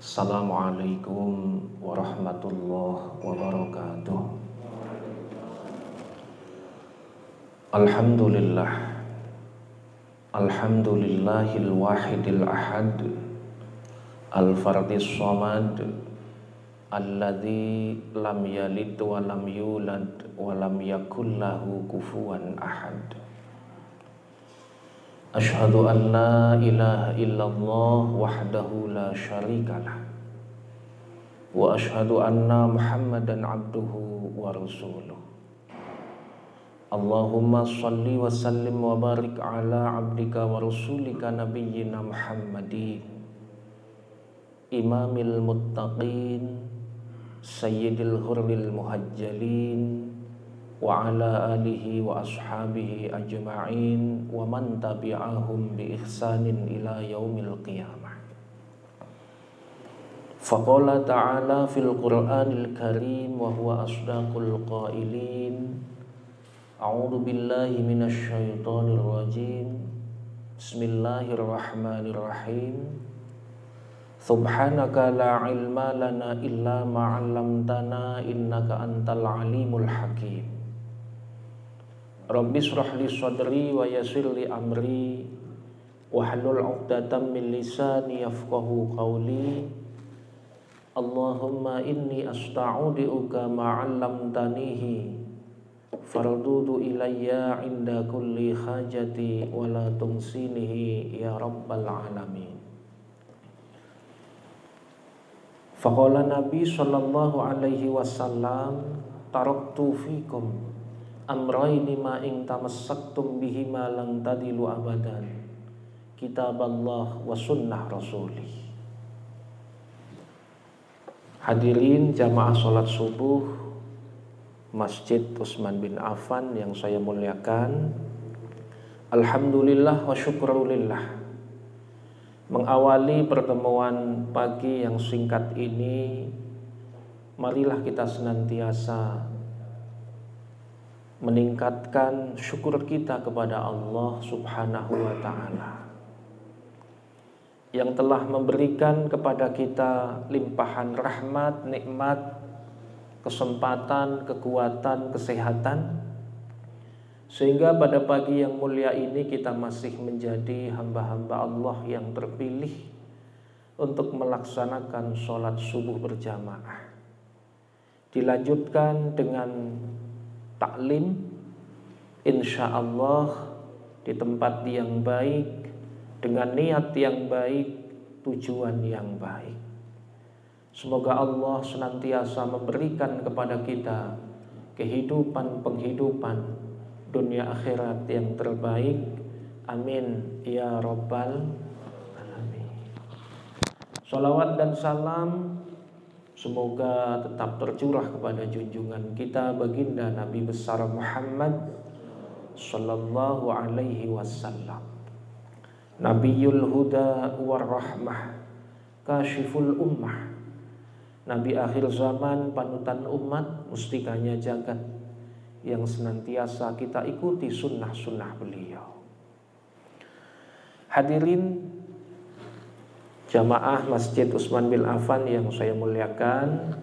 Assalamualaikum warahmatullahi wabarakatuh. Alhamdulillah. Alhamdulillahil wahidil ahad. Al-fardis samad. Alladzi lam yalid wa lam yulad wa lam kufuwan ahad. أشهد أن لا إله إلا الله وحده لا شريك له وأشهد أن محمدا عبده ورسوله. اللهم صل وسلم وبارك على عبدك ورسولك نبينا محمد إمام المتقين سيد الغر المهجلين sayyidil hurril muhajjalin wa ala alihi wa ashabihi ajma'in wa man tabi'ahum bi ihsanin ila yaumil qiyamah Faqala ta'ala fil Qur'anil Karim wa huwa asdaqul qailin A'udzu billahi minasy syaithanir rajim Bismillahirrahmanirrahim Subhanaka la ilma lana illa ma Rabbi shrah li sadri wa yassir li amri. Wahlul 'uqdatam min lisani yafqahu qawli. Allahumma inni asta'udi'uka ma 'allamtanihi. Fardudu ilayya inda kulli hajati wa la ya rabbal alamin. Faqala Nabi sallallahu alaihi wasallam taraktu fikum amraini ma ing tamassaktum bihi ma lang tadilu abadan kitab Allah wa sunnah rasulih Hadirin jamaah sholat subuh Masjid Utsman bin Affan yang saya muliakan. Alhamdulillah wa syukrulillah. Mengawali pertemuan pagi yang singkat ini Marilah kita senantiasa Meningkatkan syukur kita kepada Allah subhanahu wa ta'ala Yang telah memberikan kepada kita limpahan rahmat, nikmat, kesempatan, kekuatan, kesehatan sehingga pada pagi yang mulia ini kita masih menjadi hamba-hamba Allah yang terpilih untuk melaksanakan sholat subuh berjamaah. Dilanjutkan dengan taklim, insya Allah di tempat yang baik, dengan niat yang baik, tujuan yang baik. Semoga Allah senantiasa memberikan kepada kita kehidupan penghidupan dunia akhirat yang terbaik. Amin ya rabbal alamin. Salawat dan salam semoga tetap tercurah kepada junjungan kita baginda Nabi besar Muhammad sallallahu alaihi wasallam. Nabiyul huda war rahmah, kashiful ummah. Nabi akhir zaman, panutan umat, mustikanya jagat yang senantiasa kita ikuti sunnah-sunnah beliau. Hadirin jamaah Masjid Utsman bin Affan yang saya muliakan,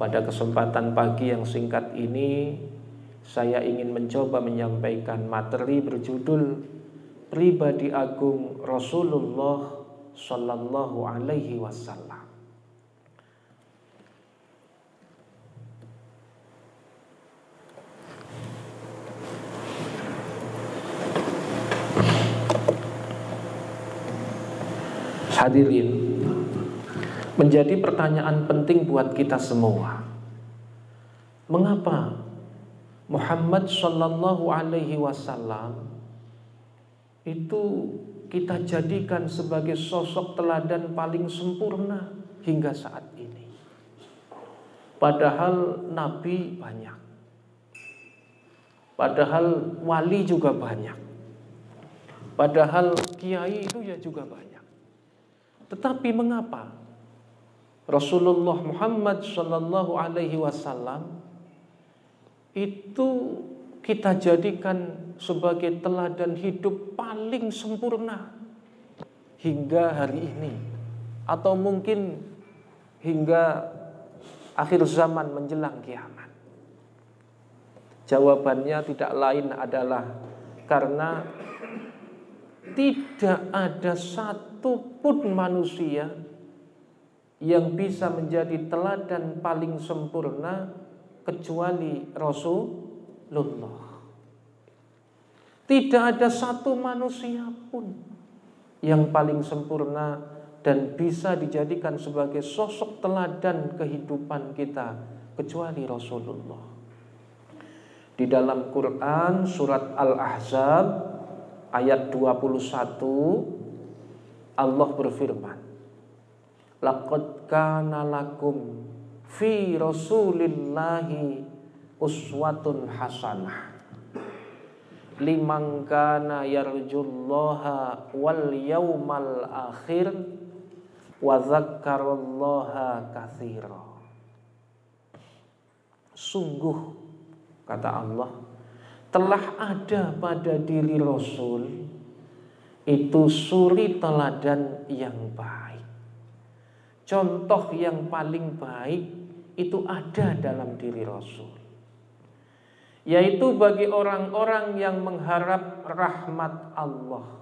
pada kesempatan pagi yang singkat ini saya ingin mencoba menyampaikan materi berjudul Pribadi Agung Rasulullah Sallallahu Alaihi Wasallam. Hadirin, menjadi pertanyaan penting buat kita semua. Mengapa Muhammad Shallallahu Alaihi Wasallam itu kita jadikan sebagai sosok teladan paling sempurna hingga saat ini? Padahal nabi banyak. Padahal wali juga banyak. Padahal kiai itu ya juga banyak. Tetapi mengapa Rasulullah Muhammad Shallallahu Alaihi Wasallam itu kita jadikan sebagai teladan hidup paling sempurna hingga hari ini. atau mungkin hingga akhir zaman menjelang kiamat? Jawabannya tidak lain adalah karena tidak ada satupun manusia yang bisa menjadi teladan paling sempurna kecuali Rasulullah. Tidak ada satu manusia pun yang paling sempurna dan bisa dijadikan sebagai sosok teladan kehidupan kita kecuali Rasulullah. Di dalam Quran surat Al-Ahzab ayat 21 Allah berfirman Laqad kana lakum fi Rasulillahi uswatun hasanah. Liman kana yarjullaha wal yaumal akhir wa dzakkarallaha katsira. Sungguh kata Allah telah ada pada diri Rasul itu suri teladan yang baik contoh yang paling baik itu ada dalam diri Rasul yaitu bagi orang-orang yang mengharap rahmat Allah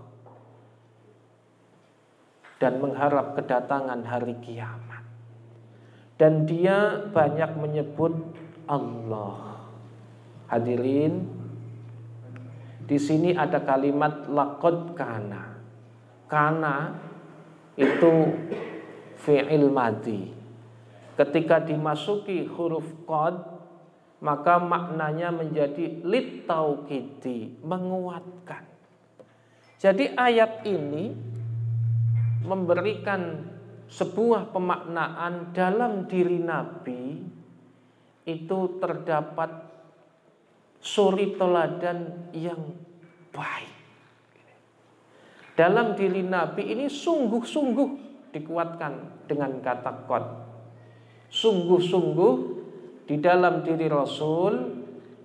dan mengharap kedatangan hari kiamat. Dan dia banyak menyebut Allah. Hadirin, di sini ada kalimat lakot kana. Kana itu fi'il madi. Ketika dimasuki huruf qad maka maknanya menjadi litaukidi menguatkan. Jadi ayat ini memberikan sebuah pemaknaan dalam diri Nabi itu terdapat suri teladan yang baik. Dalam diri Nabi ini sungguh-sungguh dikuatkan dengan kata kot. Sungguh-sungguh di dalam diri Rasul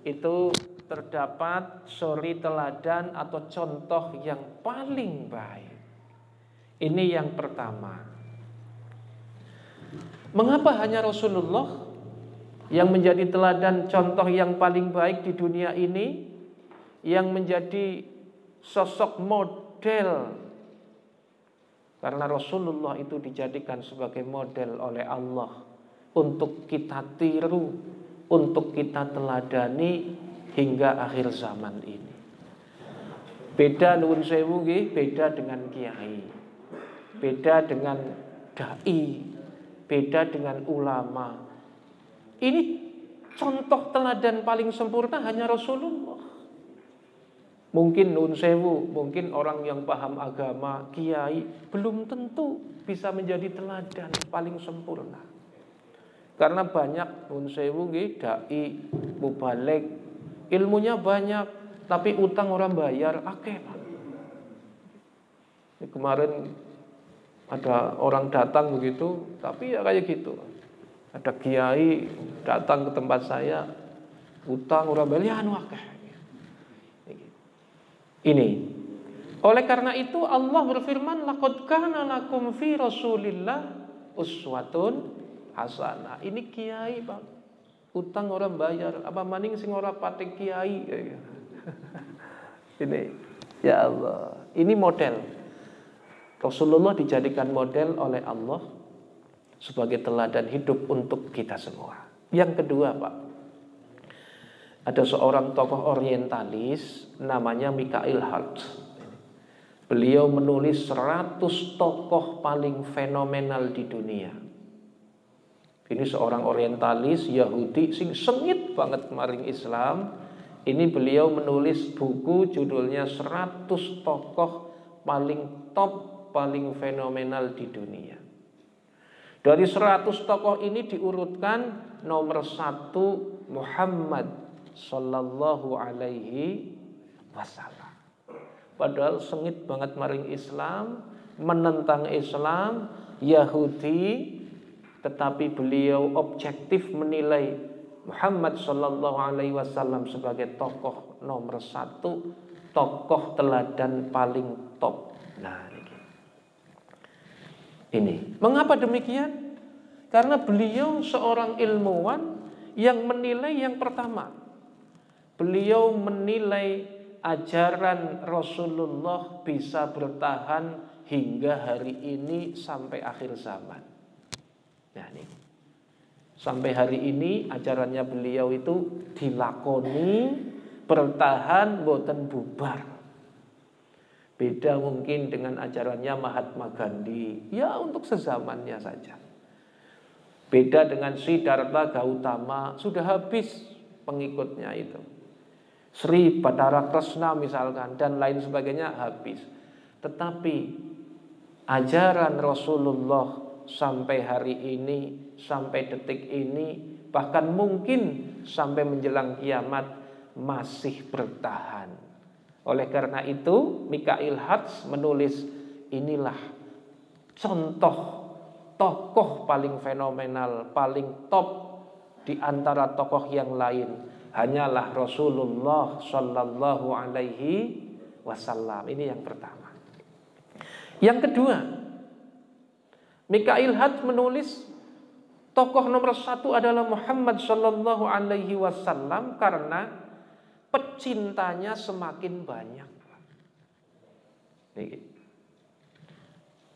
itu terdapat suri teladan atau contoh yang paling baik. Ini yang pertama. Mengapa hanya Rasulullah yang menjadi teladan contoh yang paling baik di dunia ini yang menjadi sosok model karena Rasulullah itu dijadikan sebagai model oleh Allah untuk kita tiru, untuk kita teladani hingga akhir zaman ini. Beda nuwun sewu beda dengan kiai. Beda dengan dai, beda dengan ulama. Ini contoh teladan paling sempurna hanya Rasulullah. Mungkin nun sewu, mungkin orang yang paham agama, kiai, belum tentu bisa menjadi teladan paling sempurna. Karena banyak pun sewu dai mubalik ilmunya banyak tapi utang orang bayar akeh Pak. Kemarin ada orang datang begitu tapi ya kayak gitu. Ada kiai datang ke tempat saya utang orang bayar anu akeh. Ini oleh karena itu Allah berfirman laqad kana lakum fi Rasulillah uswatun hasanah. Ini kiai, Pak. Utang orang bayar, apa maning sing ora patek kiai. ini ya Allah, ini model. Rasulullah dijadikan model oleh Allah sebagai teladan hidup untuk kita semua. Yang kedua, Pak. Ada seorang tokoh orientalis namanya Mikhail Hart. Beliau menulis 100 tokoh paling fenomenal di dunia. Ini seorang orientalis Yahudi sing sengit banget maring Islam. Ini beliau menulis buku judulnya 100 tokoh paling top, paling fenomenal di dunia. Dari 100 tokoh ini diurutkan nomor satu Muhammad Sallallahu Alaihi Wasallam. Padahal sengit banget maring Islam, menentang Islam, Yahudi, tetapi beliau objektif menilai Muhammad Shallallahu Alaihi Wasallam sebagai tokoh nomor satu, tokoh teladan paling top. Nah, ini. Mengapa demikian? Karena beliau seorang ilmuwan yang menilai yang pertama. Beliau menilai ajaran Rasulullah bisa bertahan hingga hari ini sampai akhir zaman. Nah, ini. Sampai hari ini ajarannya beliau itu dilakoni bertahan boten bubar. Beda mungkin dengan ajarannya Mahatma Gandhi. Ya untuk sezamannya saja. Beda dengan Siddhartha Gautama. Sudah habis pengikutnya itu. Sri Bathara Krishna misalkan. Dan lain sebagainya habis. Tetapi ajaran Rasulullah sampai hari ini. Sampai detik ini. Bahkan mungkin sampai menjelang kiamat. Masih bertahan oleh karena itu, Mikail Hatz menulis inilah contoh tokoh paling fenomenal, paling top di antara tokoh yang lain hanyalah Rasulullah Shallallahu Alaihi Wasallam. Ini yang pertama. Yang kedua, Mikail Hatz menulis tokoh nomor satu adalah Muhammad Shallallahu Alaihi Wasallam karena pecintanya semakin banyak.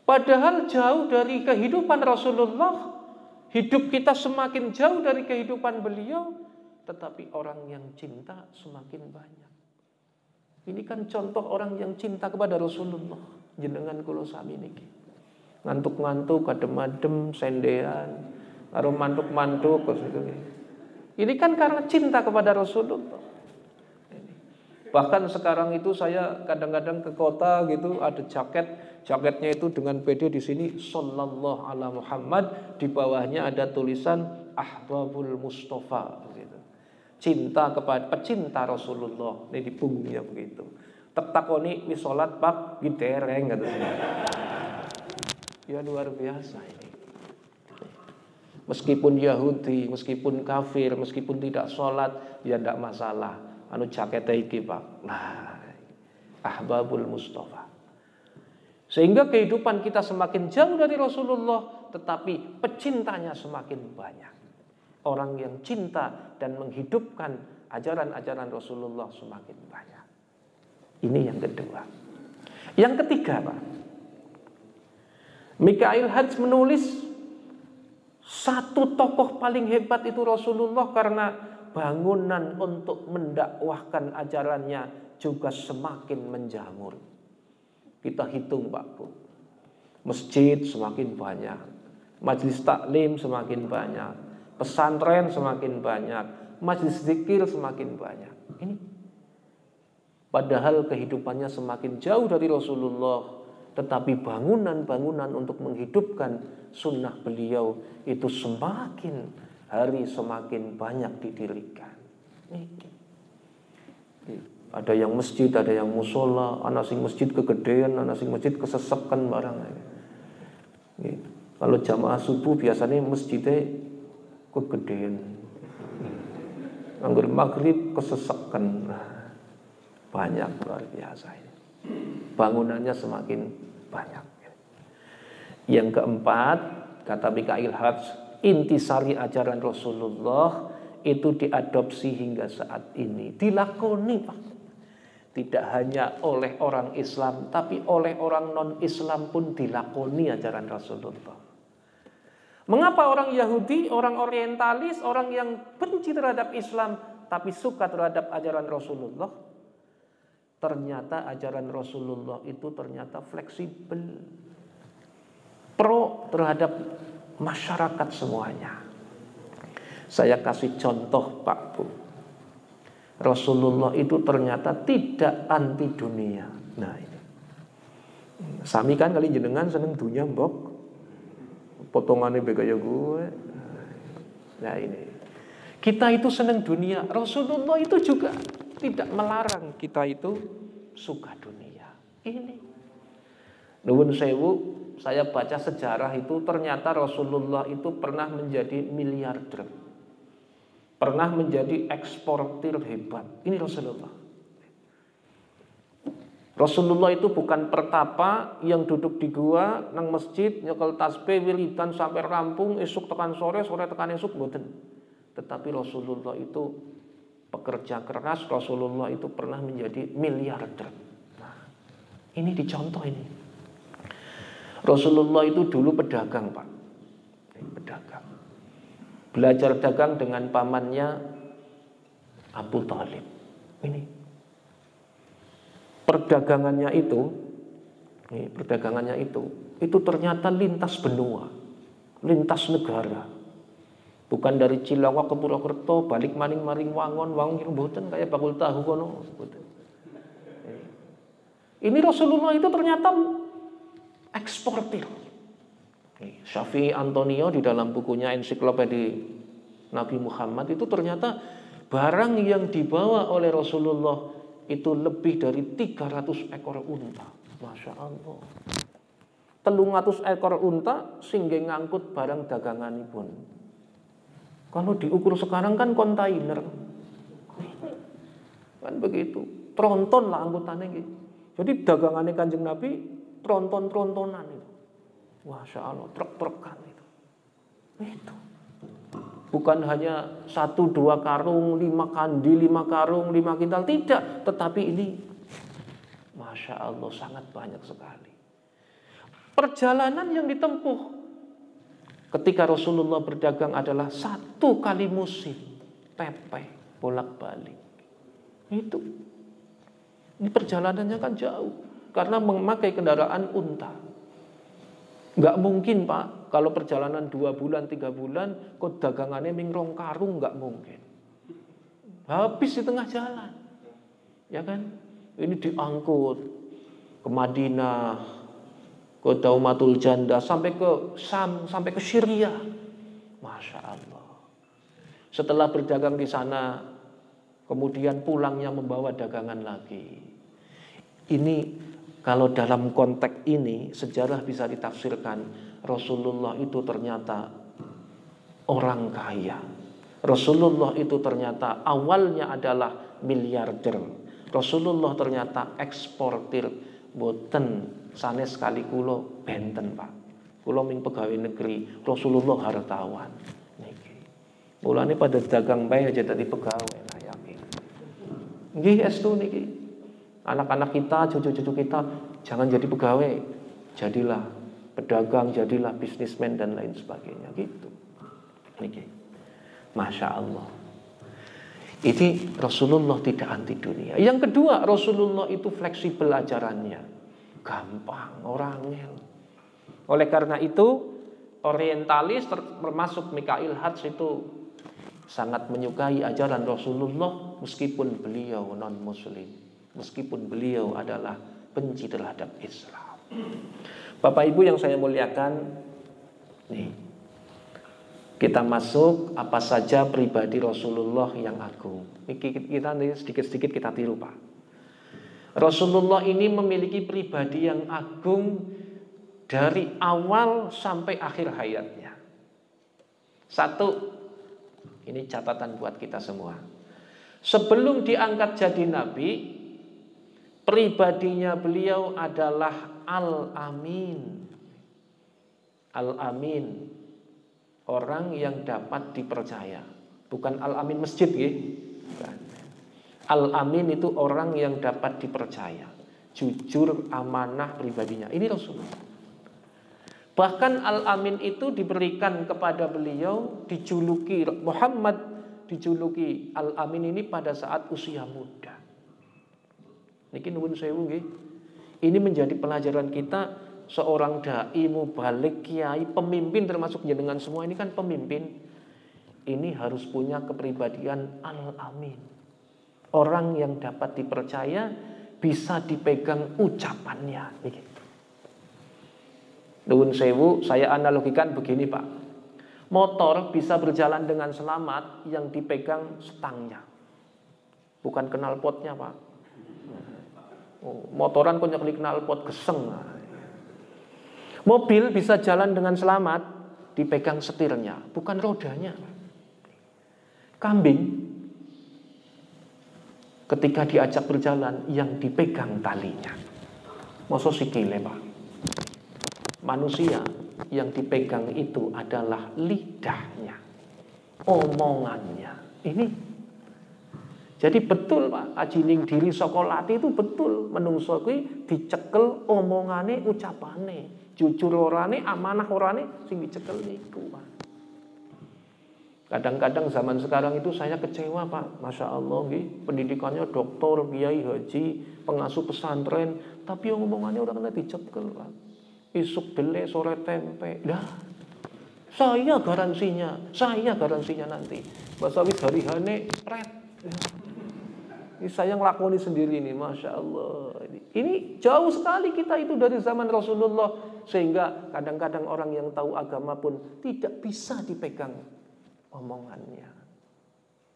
Padahal jauh dari kehidupan Rasulullah, hidup kita semakin jauh dari kehidupan beliau, tetapi orang yang cinta semakin banyak. Ini kan contoh orang yang cinta kepada Rasulullah, jenengan kulo sami niki. Ngantuk-ngantuk, kadem-adem, sendean, karo mantuk-mantuk Ini kan karena cinta kepada Rasulullah. Bahkan sekarang itu saya kadang-kadang ke kota gitu ada jaket, jaketnya itu dengan PD di sini sallallahu ala Muhammad, di bawahnya ada tulisan Ahbabul Mustafa gitu. Cinta kepada pecinta Rasulullah. Ini di punggungnya begitu. Tertakoni wis salat Pak gidereng gitu. Ya luar biasa ini. Meskipun Yahudi, meskipun kafir, meskipun tidak sholat, ya tidak masalah anu jaket iki Pak. Nah, ahbabul Mustafa. Sehingga kehidupan kita semakin jauh dari Rasulullah, tetapi pecintanya semakin banyak. Orang yang cinta dan menghidupkan ajaran-ajaran Rasulullah semakin banyak. Ini yang kedua. Yang ketiga, Pak. Mikail Hajj menulis satu tokoh paling hebat itu Rasulullah karena bangunan untuk mendakwahkan ajarannya juga semakin menjamur. Kita hitung Pak Bu. Masjid semakin banyak, majelis taklim semakin banyak, pesantren semakin banyak, majelis zikir semakin banyak. Ini padahal kehidupannya semakin jauh dari Rasulullah, tetapi bangunan-bangunan untuk menghidupkan sunnah beliau itu semakin hari semakin banyak didirikan. Ada yang masjid, ada yang musola, anak sing masjid kegedean, anak sing masjid kesesekan barang. Kalau jamaah subuh biasanya masjidnya kegedean. Anggur maghrib kesesekan. Banyak luar biasa ini. Bangunannya semakin banyak. Yang keempat, kata Mikail Hatz, intisari ajaran Rasulullah itu diadopsi hingga saat ini. Dilakoni. Tidak hanya oleh orang Islam, tapi oleh orang non-Islam pun dilakoni ajaran Rasulullah. Mengapa orang Yahudi, orang orientalis, orang yang benci terhadap Islam, tapi suka terhadap ajaran Rasulullah? Ternyata ajaran Rasulullah itu ternyata fleksibel. Pro terhadap masyarakat semuanya. Saya kasih contoh Pak Bu. Rasulullah itu ternyata tidak anti dunia. Nah ini. Sami kan kali jenengan seneng dunia mbok. Potongannya begaya gue. Nah ini. Kita itu seneng dunia. Rasulullah itu juga tidak melarang kita itu suka dunia. Ini. Nuwun sewu saya baca sejarah itu ternyata Rasulullah itu pernah menjadi miliarder. Pernah menjadi eksportir hebat. Ini Rasulullah. Rasulullah itu bukan pertapa yang duduk di gua nang masjid nyekel tasbih wiridan sampai rampung esuk tekan sore sore tekan esuk mboten. Tetapi Rasulullah itu pekerja keras, Rasulullah itu pernah menjadi miliarder. Nah, ini dicontoh ini. Rasulullah itu dulu pedagang, Pak. Pedagang. Belajar dagang dengan pamannya Abu Talib. Ini perdagangannya itu, ini perdagangannya itu, itu ternyata lintas benua, lintas negara. Bukan dari Cilacap ke Purwokerto, balik maning-maring wangon, wangon mboten kayak bakul tahu kono. Ini Rasulullah itu ternyata eksportir. Syafi'i Antonio di dalam bukunya ensiklopedi Nabi Muhammad itu ternyata barang yang dibawa oleh Rasulullah itu lebih dari 300 ekor unta. Masya Allah. Telung atus ekor unta sehingga ngangkut barang dagangan pun. Kalau diukur sekarang kan kontainer. Kan begitu. Tronton lah angkutannya gitu. Jadi dagangannya kanjeng Nabi tronton-trontonan itu. Masya Allah, truk-trukan itu. Itu. Bukan hanya satu dua karung, lima kandi, lima karung, lima kintal. Tidak. Tetapi ini Masya Allah sangat banyak sekali. Perjalanan yang ditempuh ketika Rasulullah berdagang adalah satu kali musim. Pepe, bolak-balik. Itu. Ini perjalanannya kan jauh. Karena memakai kendaraan unta. Nggak mungkin Pak kalau perjalanan dua bulan, tiga bulan, kok dagangannya mingrong karung nggak mungkin. Habis di tengah jalan. Ya kan? Ini diangkut ke Madinah, ke Daumatul Janda, sampai ke Sam, sampai ke Syria. Masya Allah. Setelah berdagang di sana, kemudian pulangnya membawa dagangan lagi. Ini kalau dalam konteks ini sejarah bisa ditafsirkan Rasulullah itu ternyata orang kaya. Rasulullah itu ternyata awalnya adalah miliarder. Rasulullah ternyata eksportir boten sanes sekali kulo benten pak. Kulo ming pegawai negeri, Rasulullah hartawan. Mulane pada dagang bae aja tadi pegawai lah yakin. Nggih estu niki. Anak-anak kita, cucu-cucu kita jangan jadi pegawai. Jadilah pedagang, jadilah bisnismen dan lain sebagainya gitu. Ini Masya Allah. Ini Rasulullah tidak anti dunia. Yang kedua, Rasulullah itu fleksibel ajarannya. Gampang, orangnya. Oleh karena itu, orientalis termasuk Mikail Hats itu sangat menyukai ajaran Rasulullah meskipun beliau non muslim. Meskipun beliau adalah benci terhadap Islam. Bapak Ibu yang saya muliakan, nih kita masuk apa saja pribadi Rasulullah yang agung. Ini kita sedikit-sedikit kita tiru Pak. Rasulullah ini memiliki pribadi yang agung dari awal sampai akhir hayatnya. Satu, ini catatan buat kita semua. Sebelum diangkat jadi nabi, pribadinya beliau adalah Al-Amin. Al-Amin. Orang yang dapat dipercaya. Bukan Al-Amin masjid ya. Al-Amin itu orang yang dapat dipercaya. Jujur, amanah pribadinya. Ini Rasulullah. Bahkan Al-Amin itu diberikan kepada beliau, dijuluki Muhammad, dijuluki Al-Amin ini pada saat usia muda. Niki nuwun sewu nggih. Ini menjadi pelajaran kita seorang dai, mubalik, kiai, pemimpin termasuk jenengan semua ini kan pemimpin. Ini harus punya kepribadian al-amin. Orang yang dapat dipercaya bisa dipegang ucapannya. Nuwun sewu, saya analogikan begini Pak. Motor bisa berjalan dengan selamat yang dipegang stangnya. Bukan kenal potnya Pak. Motoran kok nyeklik knalpot geseng. Mobil bisa jalan dengan selamat dipegang setirnya, bukan rodanya. Kambing ketika diajak berjalan yang dipegang talinya. Masa sikile, Pak. Manusia yang dipegang itu adalah lidahnya, omongannya. Ini jadi betul Pak, ajining diri sokolati itu betul menungso kuwi dicekel omongane ucapane. Jujur orane, amanah orane sing dicekel niku Pak. Kadang-kadang zaman sekarang itu saya kecewa Pak, Masya Allah gitu. pendidikannya doktor, biaya haji, pengasuh pesantren, tapi yang ngomongannya orang kena dicekel Pak. Isuk dele, sore tempe, dah. Saya garansinya, saya garansinya nanti. Bahasa wis hari hane, red. Ini saya ngelakoni sendiri ini, Masya Allah. Ini jauh sekali kita itu dari zaman Rasulullah. Sehingga kadang-kadang orang yang tahu agama pun tidak bisa dipegang omongannya.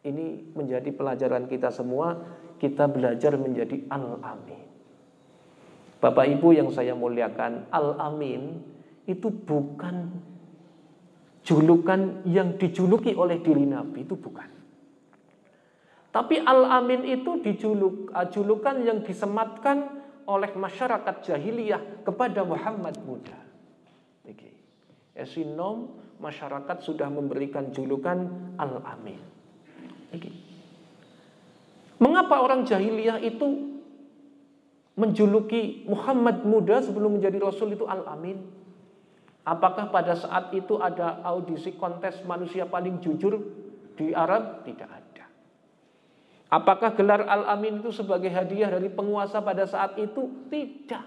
Ini menjadi pelajaran kita semua. Kita belajar menjadi al-amin. Bapak Ibu yang saya muliakan, al-amin itu bukan julukan yang dijuluki oleh diri Nabi, itu bukan. Tapi Al-Amin itu dijuluk, uh, julukan yang disematkan oleh masyarakat jahiliyah kepada Muhammad muda. Esinom masyarakat sudah memberikan julukan Al-Amin. Mengapa orang jahiliyah itu menjuluki Muhammad muda sebelum menjadi rasul itu Al-Amin? Apakah pada saat itu ada audisi kontes manusia paling jujur di Arab? Tidak ada. Apakah gelar Al-Amin itu sebagai hadiah dari penguasa pada saat itu? Tidak.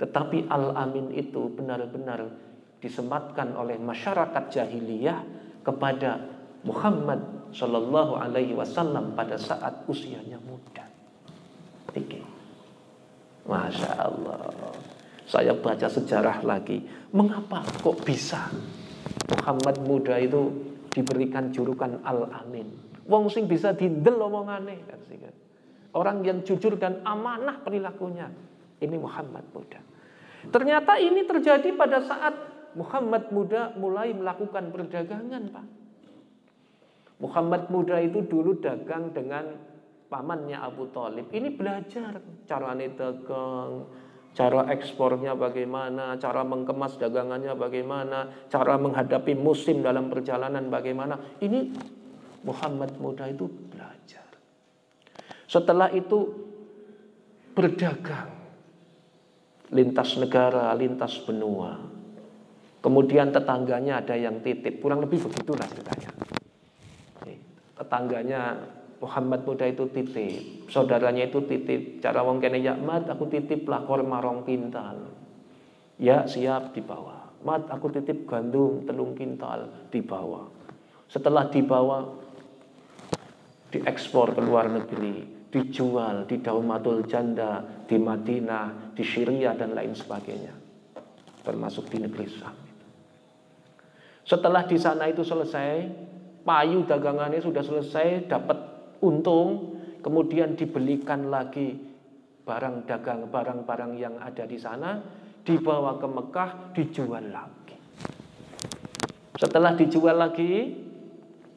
Tetapi Al-Amin itu benar-benar disematkan oleh masyarakat jahiliyah kepada Muhammad Shallallahu Alaihi Wasallam pada saat usianya muda. Oke. Masya Allah. Saya baca sejarah lagi. Mengapa kok bisa Muhammad muda itu diberikan julukan Al-Amin? Wong sing bisa dindel omongane kan kan. Orang yang jujur dan amanah perilakunya. Ini Muhammad muda. Ternyata ini terjadi pada saat Muhammad muda mulai melakukan perdagangan, Pak. Muhammad muda itu dulu dagang dengan pamannya Abu Talib. Ini belajar cara dagang, cara ekspornya bagaimana, cara mengemas dagangannya bagaimana, cara menghadapi musim dalam perjalanan bagaimana. Ini Muhammad muda itu belajar. Setelah itu berdagang lintas negara, lintas benua. Kemudian tetangganya ada yang titip, kurang lebih begitulah ceritanya. Tetangganya Muhammad muda itu titip, saudaranya itu titip. Cara wong kene ya mat aku titip lakor marong kintal. Ya siap dibawa. Mat aku titip gandum telung kintal dibawa. Setelah dibawa diekspor ke luar negeri, dijual di Daumatul Janda, di Madinah, di Syria dan lain sebagainya. Termasuk di negeri Syam. Setelah di sana itu selesai, payu dagangannya sudah selesai, dapat untung, kemudian dibelikan lagi barang dagang, barang-barang yang ada di sana, dibawa ke Mekah, dijual lagi. Setelah dijual lagi,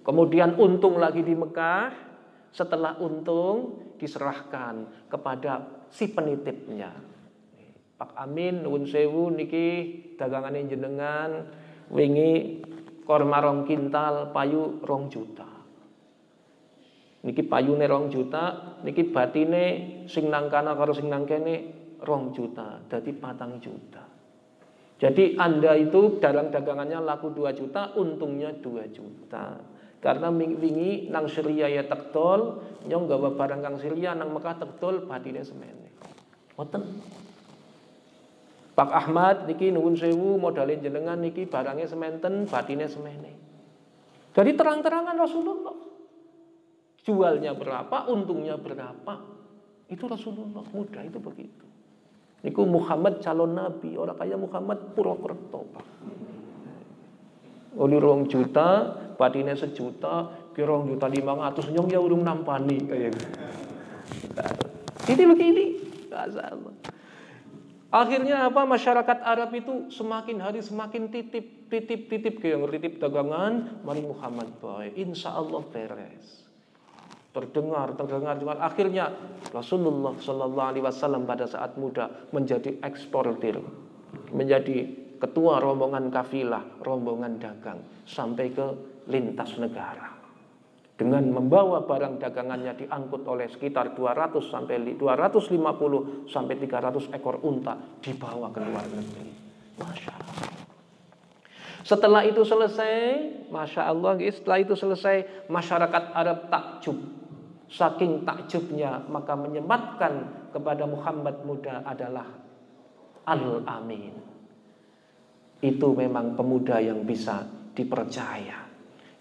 kemudian untung lagi di Mekah, setelah untung diserahkan kepada si penitipnya. Pak Amin nuwun sewu niki dagangane jenengan wingi korma rong kintal payu rong juta. Niki payune rong juta, niki batine sing nang kana karo sing nang kene rong juta, dadi patang juta. Jadi Anda itu dalam dagangannya laku 2 juta, untungnya 2 juta. Karena wingi nang Syria ya tektol, nyong gawa barang kang Syria nang Mekah tektol batine semene. Ngoten. Pak Ahmad niki nuwun sewu modalin jenengan niki barangnya sementen batine semene. Jadi terang-terangan Rasulullah. Jualnya berapa, untungnya berapa. Itu Rasulullah muda itu begitu. Niku Muhammad calon nabi, orang kaya Muhammad Purwokerto, Pak. Oli rong juta, batine sejuta, kira juta lima ratus nyong ya urung nampani kayak. Ini begini, Akhirnya apa masyarakat Arab itu semakin hari semakin titip titip titip kayak titip dagangan mari Muhammad boy insya Allah beres. terdengar, terdengar, terdengar. Akhirnya Rasulullah Shallallahu Alaihi Wasallam pada saat muda menjadi eksportir, menjadi ketua rombongan kafilah, rombongan dagang sampai ke lintas negara. Dengan membawa barang dagangannya diangkut oleh sekitar 200 sampai 250 sampai 300 ekor unta dibawa ke luar negeri. Masya Allah. Setelah itu selesai, Masya Allah, setelah itu selesai, masyarakat Arab takjub Saking takjubnya maka menyematkan kepada Muhammad muda adalah Al-Amin. Itu memang pemuda yang bisa dipercaya.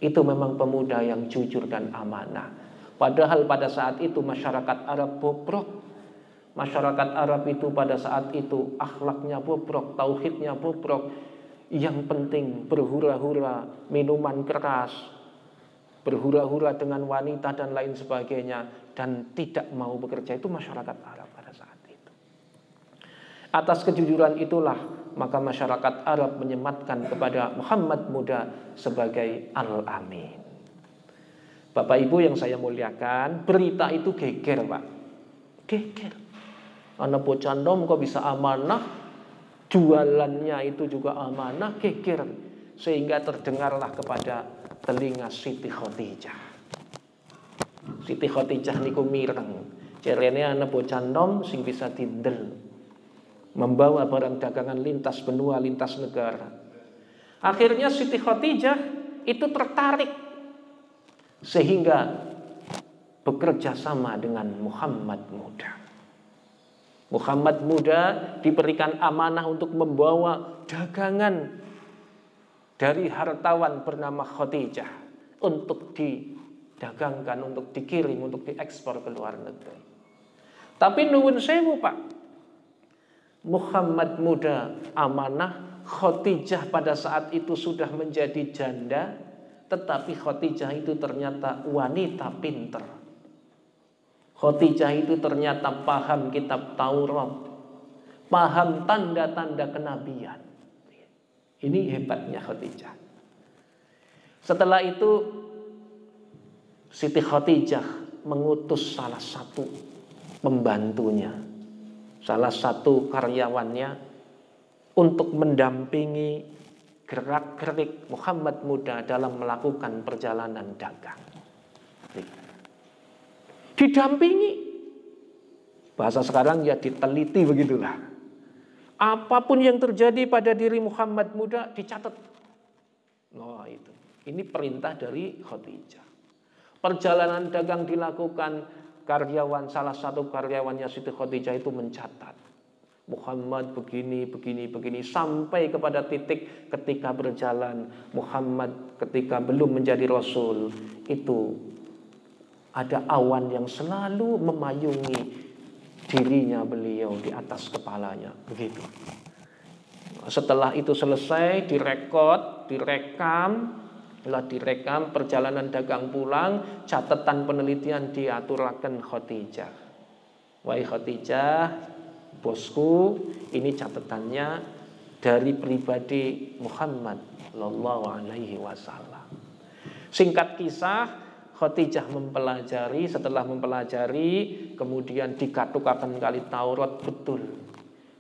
Itu memang pemuda yang jujur dan amanah. Padahal pada saat itu masyarakat Arab bobrok. Masyarakat Arab itu pada saat itu akhlaknya bobrok, tauhidnya bobrok. Yang penting berhura-hura, minuman keras, berhura-hura dengan wanita dan lain sebagainya dan tidak mau bekerja itu masyarakat Arab pada saat itu. Atas kejujuran itulah maka masyarakat Arab menyematkan kepada Muhammad muda sebagai Al-Amin. Bapak Ibu yang saya muliakan, berita itu geger, Pak. Geger. Anak bocah nom kok bisa amanah, jualannya itu juga amanah, geger. Sehingga terdengarlah kepada telinga Siti Khadijah. Siti Khadijah niku mireng. Cerene ana bocah nom sing bisa tindel. Membawa barang dagangan lintas benua, lintas negara. Akhirnya Siti Khadijah itu tertarik sehingga bekerja sama dengan Muhammad muda. Muhammad muda diberikan amanah untuk membawa dagangan dari hartawan bernama Khadijah untuk didagangkan, untuk dikirim, untuk diekspor ke luar negeri. Tapi nuwun sewu Pak, Muhammad muda amanah, Khadijah pada saat itu sudah menjadi janda, tetapi Khadijah itu ternyata wanita pinter. Khadijah itu ternyata paham kitab Taurat, paham tanda-tanda kenabian. Ini hebatnya Khadijah. Setelah itu Siti Khadijah mengutus salah satu pembantunya, salah satu karyawannya untuk mendampingi gerak-gerik Muhammad muda dalam melakukan perjalanan dagang. Didampingi. Bahasa sekarang ya diteliti begitulah. Apa pun yang terjadi pada diri Muhammad muda dicatat. Oh itu. Ini perintah dari Khadijah. Perjalanan dagang dilakukan karyawan salah satu karyawannya Siti Khadijah itu mencatat. Muhammad begini, begini, begini sampai kepada titik ketika berjalan Muhammad ketika belum menjadi rasul itu ada awan yang selalu memayungi dirinya beliau di atas kepalanya begitu setelah itu selesai direkod direkam lah direkam perjalanan dagang pulang catatan penelitian diaturakan Khadijah wahai Khadijah bosku ini catatannya dari pribadi Muhammad Sallallahu Alaihi Wasallam. Singkat kisah Khadijah mempelajari, setelah mempelajari, kemudian dikatukakan kali Taurat betul.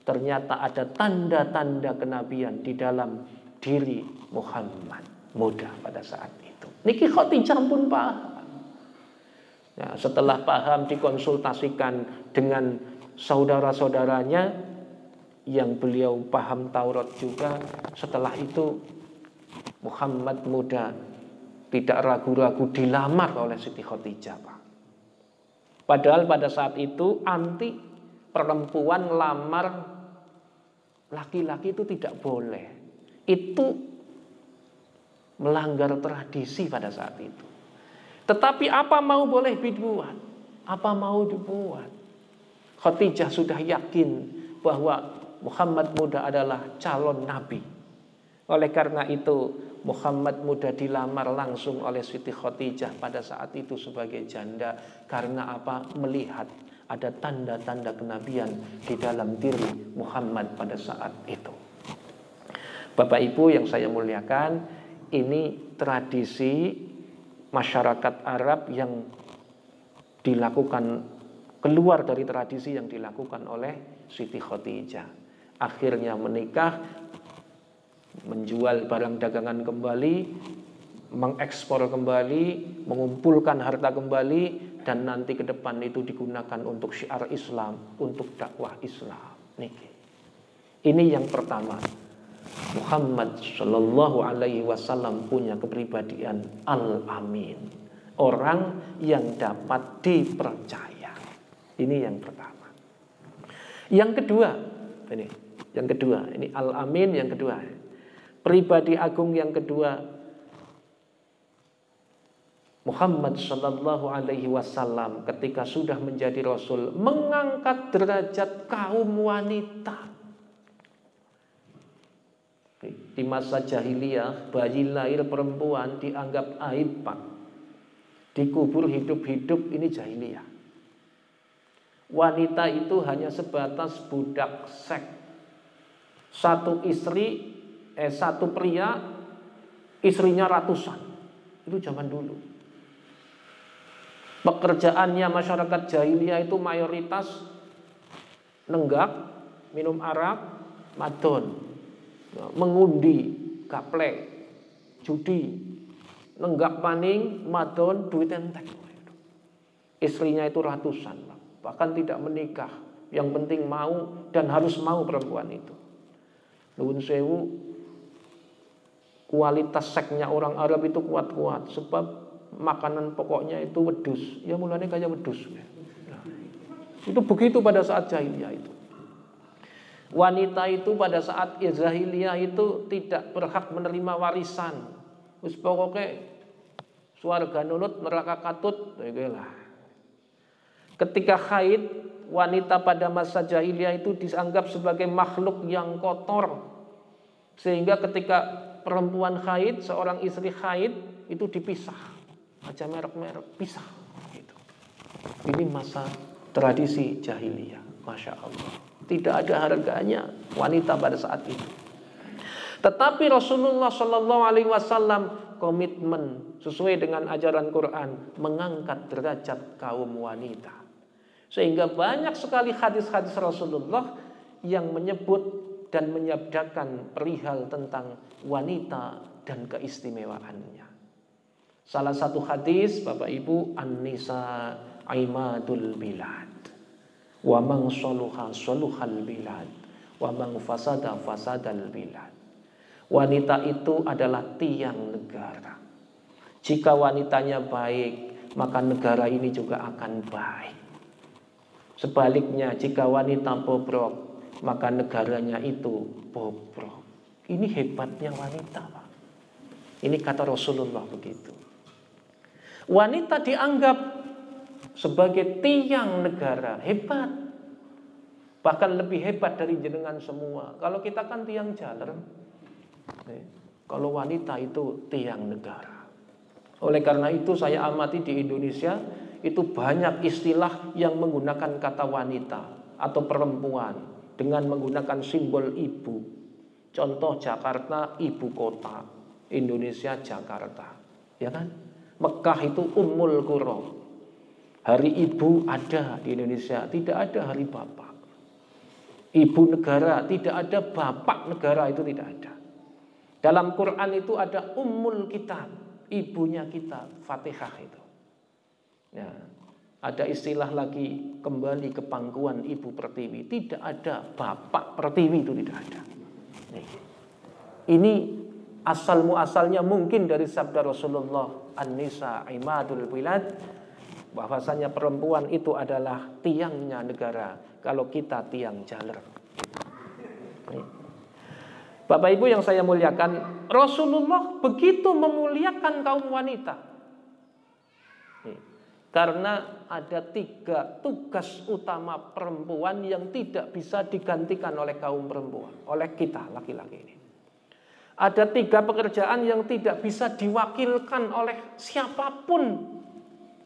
Ternyata ada tanda-tanda kenabian di dalam diri Muhammad muda pada saat itu. Niki Khadijah pun paham. Ya, setelah paham dikonsultasikan dengan saudara-saudaranya yang beliau paham Taurat juga. Setelah itu Muhammad muda tidak ragu-ragu dilamar oleh Siti Khadijah Pak. Padahal pada saat itu anti perempuan lamar laki-laki itu tidak boleh. Itu melanggar tradisi pada saat itu. Tetapi apa mau boleh dibuat? Apa mau dibuat? Khadijah sudah yakin bahwa Muhammad muda adalah calon nabi. Oleh karena itu Muhammad muda dilamar langsung oleh Siti Khadijah pada saat itu sebagai janda karena apa? Melihat ada tanda-tanda kenabian di dalam diri Muhammad pada saat itu. Bapak Ibu yang saya muliakan, ini tradisi masyarakat Arab yang dilakukan keluar dari tradisi yang dilakukan oleh Siti Khadijah. Akhirnya menikah, menjual barang dagangan kembali, mengekspor kembali, mengumpulkan harta kembali, dan nanti ke depan itu digunakan untuk syiar Islam, untuk dakwah Islam. Ini yang pertama. Muhammad Shallallahu Alaihi Wasallam punya kepribadian al-amin, orang yang dapat dipercaya. Ini yang pertama. Yang kedua, ini yang kedua, ini al-amin yang kedua. Pribadi agung yang kedua Muhammad Shallallahu Alaihi Wasallam ketika sudah menjadi Rasul mengangkat derajat kaum wanita. Di masa jahiliyah bayi lahir perempuan dianggap aib pak. Dikubur hidup-hidup ini jahiliyah. Wanita itu hanya sebatas budak seks. Satu istri, eh satu pria, istrinya ratusan. Itu zaman dulu. Pekerjaannya masyarakat jahiliyah itu mayoritas nenggak, minum arak, madon, mengundi, gaplek, judi, nenggak paning, madon, duit entek. Istrinya itu ratusan, bahkan tidak menikah. Yang penting mau dan harus mau perempuan itu. Nuwun sewu kualitas seksnya orang Arab itu kuat-kuat sebab makanan pokoknya itu wedus. Ya mulanya kayak wedus. Nah, itu begitu pada saat jahiliyah itu. Wanita itu pada saat jahiliyah itu tidak berhak menerima warisan. Wis pokoknya suarga nulut neraka katut, lah. Ketika haid, wanita pada masa jahiliyah itu dianggap sebagai makhluk yang kotor. Sehingga ketika perempuan haid, seorang istri haid itu dipisah aja merek-merek pisah gitu. Ini masa tradisi jahiliyah, masya Allah. Tidak ada harganya wanita pada saat itu. Tetapi Rasulullah Shallallahu Alaihi Wasallam komitmen sesuai dengan ajaran Quran mengangkat derajat kaum wanita. Sehingga banyak sekali hadis-hadis Rasulullah yang menyebut dan menyabdakan perihal tentang wanita dan keistimewaannya. Salah satu hadis Bapak Ibu An-Nisa Aimadul Bilad. Wa mang soluha soluhal bilad. Wa mang fasada fasadal bilad. Wanita itu adalah tiang negara. Jika wanitanya baik, maka negara ini juga akan baik. Sebaliknya, jika wanita bobrok, maka negaranya itu bobrok. Ini hebatnya wanita, Pak. Ini kata Rasulullah begitu. Wanita dianggap sebagai tiang negara, hebat. Bahkan lebih hebat dari jenengan semua. Kalau kita kan tiang jalan. Kalau wanita itu tiang negara. Oleh karena itu saya amati di Indonesia itu banyak istilah yang menggunakan kata wanita atau perempuan dengan menggunakan simbol ibu. Contoh Jakarta ibu kota, Indonesia Jakarta. Ya kan? Mekah itu Ummul Qura. Hari ibu ada di Indonesia, tidak ada hari bapak. Ibu negara, tidak ada bapak negara itu tidak ada. Dalam Quran itu ada Ummul Kitab, ibunya kita, Fatihah itu. Ya, ada istilah lagi kembali ke pangkuan ibu pertiwi. Tidak ada bapak pertiwi itu tidak ada. Ini asal muasalnya mungkin dari sabda Rasulullah An-Nisa Imadul Bilad bahwasanya perempuan itu adalah tiangnya negara kalau kita tiang jaler. Bapak Ibu yang saya muliakan, Rasulullah begitu memuliakan kaum wanita. Karena ada tiga tugas utama perempuan yang tidak bisa digantikan oleh kaum perempuan, oleh kita laki-laki ini. Ada tiga pekerjaan yang tidak bisa diwakilkan oleh siapa pun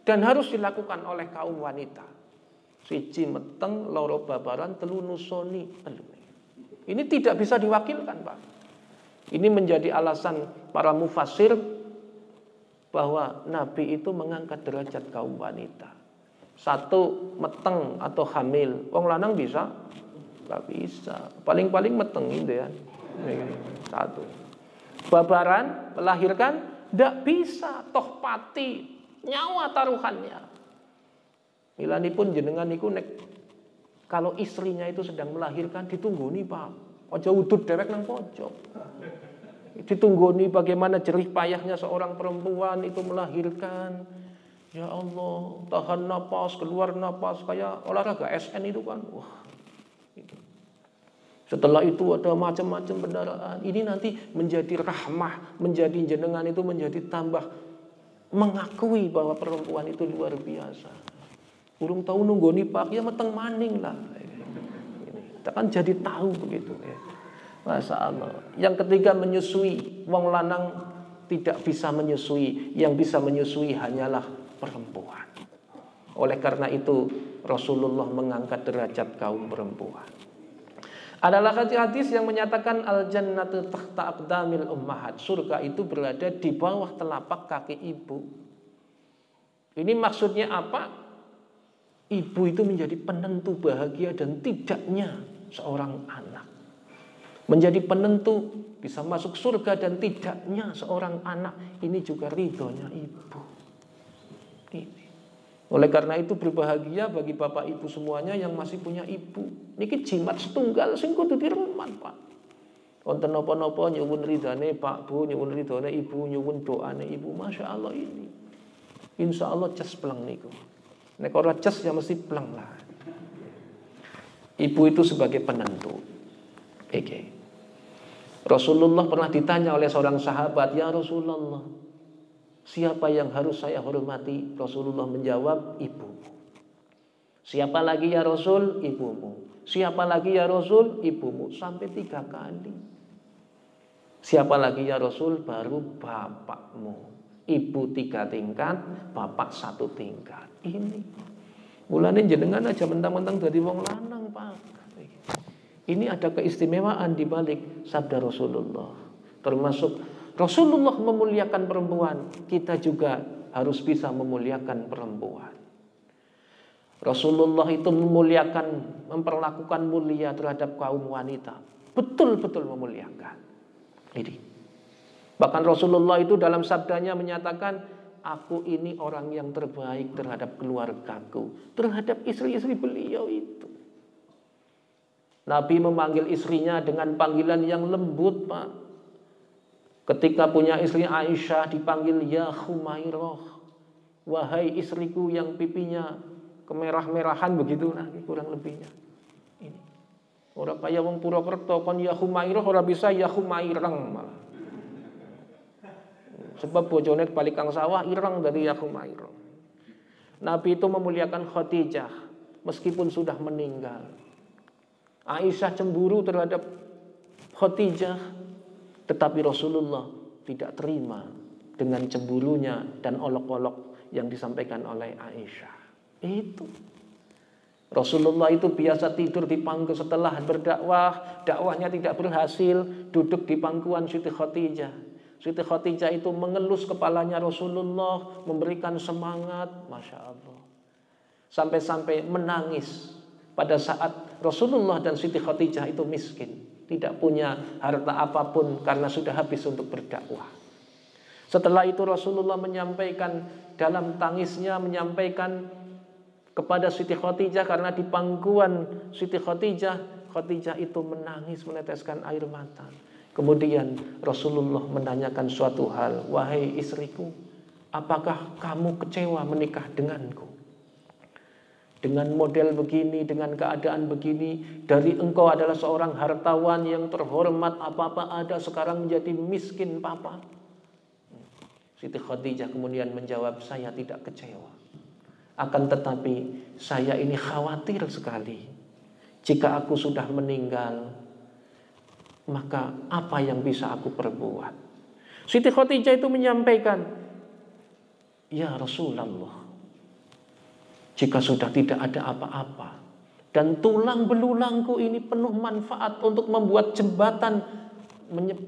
dan harus dilakukan oleh kaum wanita. Siji meteng, loro babaran, telu nusoni. Ini tidak bisa diwakilkan, Pak. Ini menjadi alasan para mufasir bahwa Nabi itu mengangkat derajat kaum wanita. Satu meteng atau hamil. Wong lanang bisa? Gak bisa. Paling-paling meteng gitu ya. Satu. Babaran, melahirkan, tidak bisa. Toh pati, nyawa taruhannya. Milani pun jenengan niku nek kalau istrinya itu sedang melahirkan ditunggu nih pak. Ojo udut dewek nang pojok. Ditunggu nih bagaimana jerih payahnya seorang perempuan itu melahirkan. Ya Allah, tahan napas, keluar napas kayak olahraga SN itu kan. Wah. Setelah itu ada macam-macam kendaraan. Ini nanti menjadi rahmah, menjadi jenengan itu menjadi tambah mengakui bahwa perempuan itu luar biasa. Urung tahu nunggu pak ya meteng maning lah. Kita kan jadi tahu begitu ya. Masya Allah. Yang ketiga menyusui. Wong lanang tidak bisa menyusui. Yang bisa menyusui hanyalah perempuan. Oleh karena itu Rasulullah mengangkat derajat kaum perempuan. Adalah hadis yang menyatakan al jannatu tahta aqdamil ummahat. Surga itu berada di bawah telapak kaki ibu. Ini maksudnya apa? Ibu itu menjadi penentu bahagia dan tidaknya seorang anak. Menjadi penentu bisa masuk surga dan tidaknya seorang anak. Ini juga ridhonya ibu. Oleh karena itu berbahagia bagi bapak ibu semuanya yang masih punya ibu. Niki jimat setunggal sing kudu direman, Pak. Wonten napa-napa nyuwun ridane Pak Bu, nyuwun ridane Ibu, nyuwun doane Ibu. Masya Allah ini. Insya Allah ces pelang niku. Nek ora ces ya mesti pelang lah. Ibu itu sebagai penentu. Oke. Rasulullah pernah ditanya oleh seorang sahabat, "Ya Rasulullah, Siapa yang harus saya hormati? Rasulullah menjawab, ibumu. Siapa lagi ya Rasul? Ibumu. Siapa lagi ya Rasul? Ibumu. Sampai tiga kali. Siapa lagi ya Rasul? Baru bapakmu. Ibu tiga tingkat, bapak satu tingkat. Ini. Mulanya jenengan aja mentang-mentang dari wong lanang, Pak. Ini ada keistimewaan di balik sabda Rasulullah. Termasuk Rasulullah memuliakan perempuan, kita juga harus bisa memuliakan perempuan. Rasulullah itu memuliakan, memperlakukan mulia terhadap kaum wanita. Betul-betul memuliakan. Ini. Bahkan Rasulullah itu dalam sabdanya menyatakan, aku ini orang yang terbaik terhadap keluargaku, terhadap istri-istri beliau itu. Nabi memanggil istrinya dengan panggilan yang lembut, Pak. Ketika punya istri Aisyah dipanggil ya Humairah. Wahai istriku yang pipinya kemerah-merahan begitu nah kurang lebihnya. Ini. Orang kaya wong Purwokerto kon ya Humairah ora bisa ya Humairang malah. Sebab bojone balik kang sawah ireng dari ya Humairah. Nabi itu memuliakan Khadijah meskipun sudah meninggal. Aisyah cemburu terhadap Khadijah tetapi Rasulullah tidak terima dengan cemburunya dan olok-olok yang disampaikan oleh Aisyah. Itu. Rasulullah itu biasa tidur di pangku setelah berdakwah, dakwahnya tidak berhasil, duduk di pangkuan Siti Khadijah. Siti Khadijah itu mengelus kepalanya Rasulullah, memberikan semangat, Masya Allah. Sampai-sampai menangis pada saat Rasulullah dan Siti Khadijah itu miskin tidak punya harta apa pun karena sudah habis untuk berdakwah. Setelah itu Rasulullah menyampaikan dalam tangisnya menyampaikan kepada Siti Khadijah karena di pangkuan Siti Khadijah, Khadijah itu menangis meneteskan air mata. Kemudian Rasulullah menanyakan suatu hal, "Wahai istriku, apakah kamu kecewa menikah denganku?" Dengan model begini, dengan keadaan begini, dari engkau adalah seorang hartawan yang terhormat, apa-apa ada, sekarang menjadi miskin papa. Siti Khadijah kemudian menjawab, saya tidak kecewa. Akan tetapi saya ini khawatir sekali. Jika aku sudah meninggal, maka apa yang bisa aku perbuat? Siti Khadijah itu menyampaikan, Ya Rasulullah, jika sudah tidak ada apa-apa. Dan tulang belulangku ini penuh manfaat untuk membuat jembatan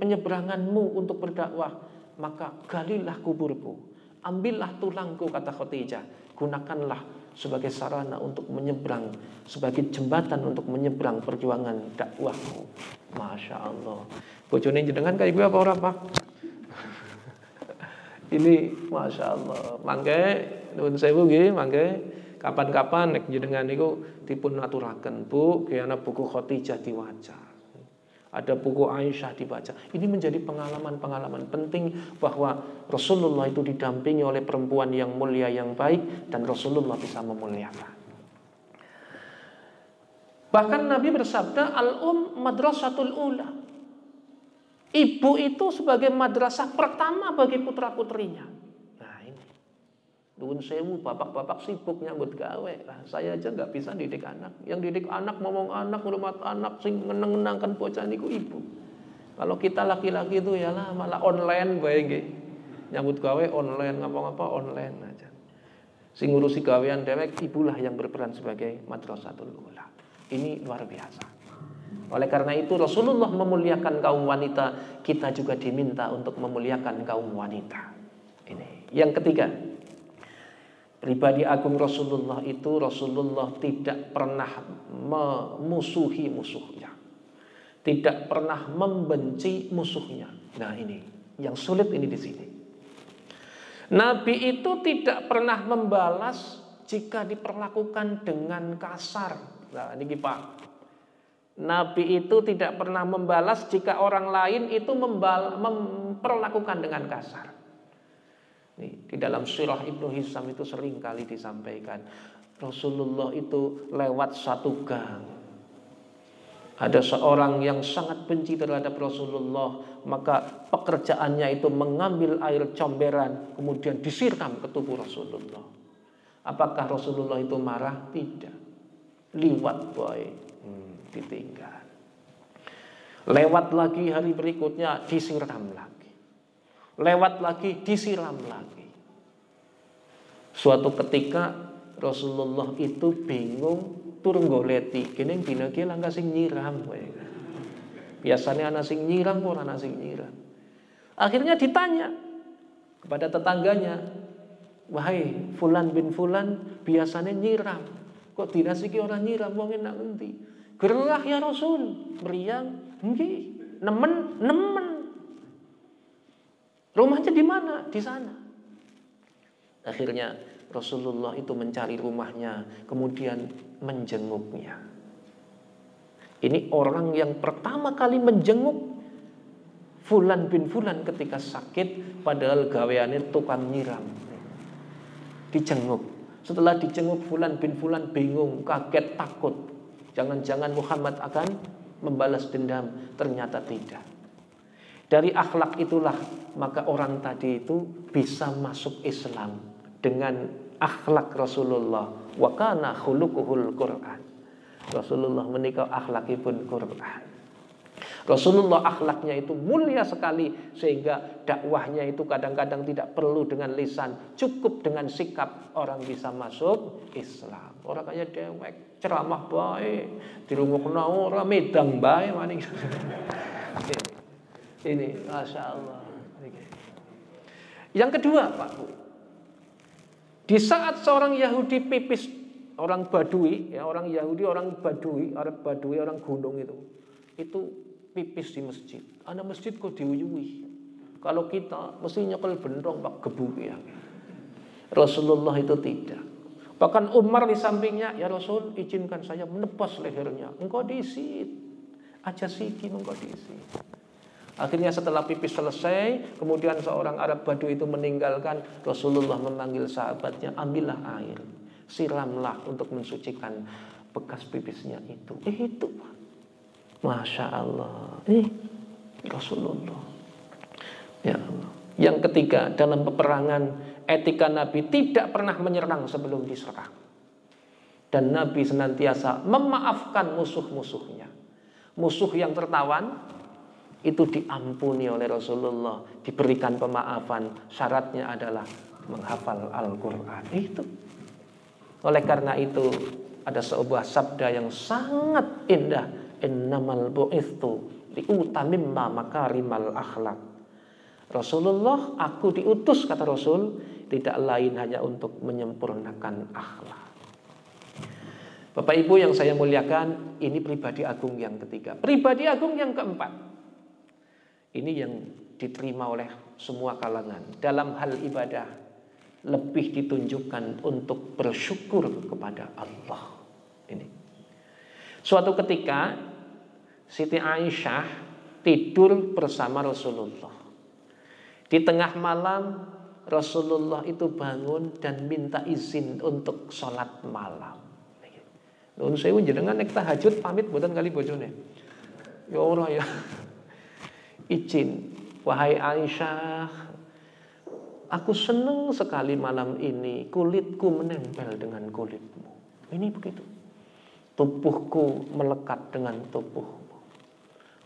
penyeberanganmu untuk berdakwah. Maka galilah kuburku. Ambillah tulangku kata Khadijah. Gunakanlah sebagai sarana untuk menyeberang, sebagai jembatan untuk menyeberang perjuangan dakwahku. Masya Allah. Bojone jenengan kayak gue apa orang pak? Ini Masya Allah. Mangke, nun sewu gini, mangke kapan-kapan nek jenengan niku dipun aturaken Bu, kayana buku Khotijah diwaca ada buku Aisyah dibaca. Ini menjadi pengalaman-pengalaman penting bahwa Rasulullah itu didampingi oleh perempuan yang mulia yang baik dan Rasulullah bisa memuliakan. Bahkan Nabi bersabda al-um madrasatul ula. Ibu itu sebagai madrasah pertama bagi putra-putrinya. Nuwun sewu, bapak-bapak sibuk nyambut gawe. Lah, saya aja nggak bisa didik anak. Yang didik anak, ngomong anak, ngurmat anak, sing ngeneng-ngenangkan bocah niku ibu. Kalau kita laki-laki itu ya lah malah online bae nggih. Nyambut gawe online, ngapa-ngapa online aja. Sing ngurusi gawean dewek ibulah yang berperan sebagai madrasatul ula. Ini luar biasa. Oleh karena itu Rasulullah memuliakan kaum wanita, kita juga diminta untuk memuliakan kaum wanita. Ini. Yang ketiga, Pribadi agung Rasulullah itu Rasulullah tidak pernah memusuhi musuhnya. Tidak pernah membenci musuhnya. Nah ini yang sulit ini di sini. Nabi itu tidak pernah membalas jika diperlakukan dengan kasar. Nah ini Pak. Nabi itu tidak pernah membalas jika orang lain itu memperlakukan dengan kasar. Di dalam surah Ibnu Hisam itu sering kali disampaikan. Rasulullah itu lewat satu gang. Ada seorang yang sangat benci terhadap Rasulullah, maka pekerjaannya itu mengambil air comberan, kemudian disiram ke tubuh Rasulullah. Apakah Rasulullah itu marah? Tidak. Liwat boy, hmm, ditinggal. Lewat lagi hari berikutnya disiram lagi lewat lagi, disiram lagi. Suatu ketika Rasulullah itu bingung turun goleti, kene dina ki langka sing nyiram Biasanya anak sing nyiram pun anak sing nyiram. Akhirnya ditanya kepada tetangganya, "Wahai fulan bin fulan, biasanya nyiram. Kok tidak sih orang nyiram wong enak ngendi?" Gerah ya Rasul, meriang, nggih, nemen, nemen. Rumahnya di mana? Di sana. Akhirnya Rasulullah itu mencari rumahnya, kemudian menjenguknya. Ini orang yang pertama kali menjenguk Fulan bin Fulan ketika sakit, padahal gaweannya tukang nyiram. Dijenguk. Setelah dijenguk Fulan bin Fulan bingung, kaget, takut. Jangan-jangan Muhammad akan membalas dendam. Ternyata tidak. Dari akhlak itulah maka orang tadi itu bisa masuk Islam dengan akhlak Rasulullah. Wa kana khuluquhul Quran. Rasulullah menikah akhlakipun Quran. Rasulullah akhlaknya itu mulia sekali sehingga dakwahnya itu kadang-kadang tidak perlu dengan lisan, cukup dengan sikap orang bisa masuk Islam. Orang kayak dewek, ceramah baik, di rumah kena orang medang baik maning. Ini, masya Allah. Yang kedua, Pak Bu, di saat seorang Yahudi pipis, orang Badui, ya orang Yahudi, orang Badui, orang Badui, orang gunung itu, itu pipis di masjid. Anak masjid kok diuyui. Kalau kita mesti nyekel bendong pak gebu ya. Rasulullah itu tidak. Bahkan Umar di sampingnya, ya Rasul izinkan saya menebas lehernya. Engkau diisi, aja siki engkau diisi. Akhirnya setelah pipis selesai, kemudian seorang Arab Badu itu meninggalkan, Rasulullah memanggil sahabatnya, ambillah air, siramlah untuk mensucikan bekas pipisnya itu. Eh itu, Masya Allah. Ini Rasulullah. Ya Allah. Yang ketiga, dalam peperangan etika Nabi tidak pernah menyerang sebelum diserang. Dan Nabi senantiasa memaafkan musuh-musuhnya. Musuh yang tertawan, itu diampuni oleh Rasulullah, diberikan pemaafan. Syaratnya adalah menghafal Al-Quran. Itu. Oleh karena itu ada sebuah sabda yang sangat indah. Innamal bu'ithu liutamimma makarimal akhlak. Rasulullah, aku diutus kata Rasul, tidak lain hanya untuk menyempurnakan akhlak. Bapak Ibu yang saya muliakan, ini pribadi agung yang ketiga. Pribadi agung yang keempat. Ini yang diterima oleh semua kalangan. Dalam hal ibadah, lebih ditunjukkan untuk bersyukur kepada Allah. Ini. Suatu ketika, Siti Aisyah tidur bersama Rasulullah. Di tengah malam, Rasulullah itu bangun dan minta izin untuk sholat malam. Nuhun sewu jenengan nek tahajud pamit mboten kali bojone. Ya ora ya. Izin, wahai Aisyah, aku senang sekali malam ini kulitku menempel dengan kulitmu. Ini begitu. Tubuhku melekat dengan tubuhmu.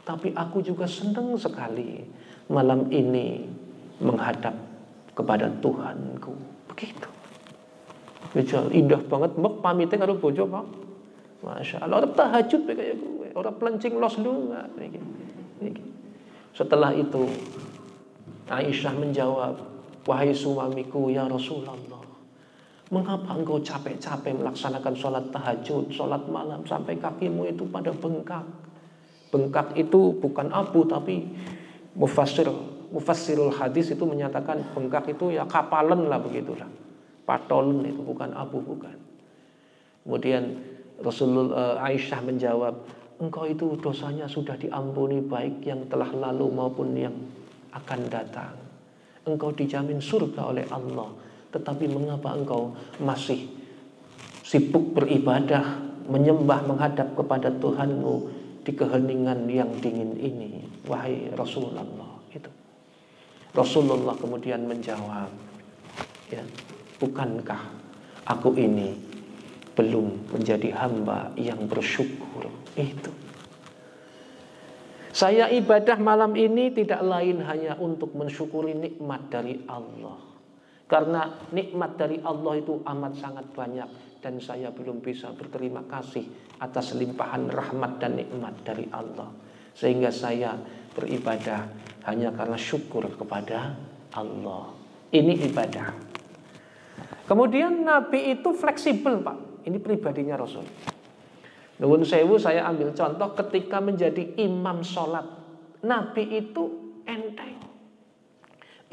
Tapi aku juga senang sekali malam ini menghadap kepada Tuhanku. Begitu. Betul, indah banget mek pamitnya karo bojo, Pak. Masya Allah, orang tahajud kayak orang pelencing los lunga. Setelah itu, Aisyah menjawab, wahai suamiku ya Rasulullah, mengapa engkau capek-capek melaksanakan sholat tahajud, sholat malam sampai kakimu itu pada bengkak? Bengkak itu bukan abu tapi mufassir mufassirul hadis itu menyatakan bengkak itu ya kapalan lah begitulah. Patolen itu bukan abu bukan. Kemudian Rasulullah eh, Aisyah menjawab, engkau itu dosanya sudah diampuni baik yang telah lalu maupun yang akan datang. Engkau dijamin surga oleh Allah. Tetapi mengapa engkau masih sibuk beribadah, menyembah, menghadap kepada Tuhanmu di keheningan yang dingin ini? Wahai Rasulullah itu. Rasulullah kemudian menjawab, ya, bukankah aku ini belum menjadi hamba yang bersyukur. Itu. Saya ibadah malam ini tidak lain hanya untuk mensyukuri nikmat dari Allah. Karena nikmat dari Allah itu amat sangat banyak dan saya belum bisa berterima kasih atas limpahan rahmat dan nikmat dari Allah. Sehingga saya beribadah hanya karena syukur kepada Allah. Ini ibadah. Kemudian Nabi itu fleksibel, Pak. Ini pribadinya Rasul. Nuhun sewu saya ambil contoh ketika menjadi imam sholat. Nabi itu enteng.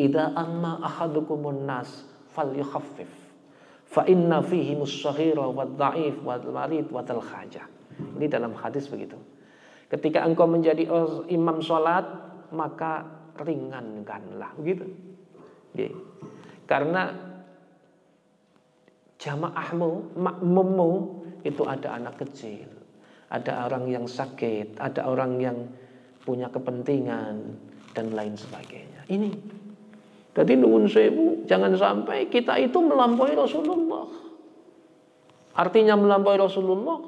Ida amma ahadukumun nas fal yukhaffif. Fa inna fihi musaghira wa dha'if wa marid wa khajah. Ini dalam hadis begitu. Ketika engkau menjadi imam sholat, maka ringankanlah. Begitu. Karena jamaahmu, makmummu itu ada anak kecil, ada orang yang sakit, ada orang yang punya kepentingan dan lain sebagainya. Ini. Jadi nuwun sewu, jangan sampai kita itu melampaui Rasulullah. Artinya melampaui Rasulullah,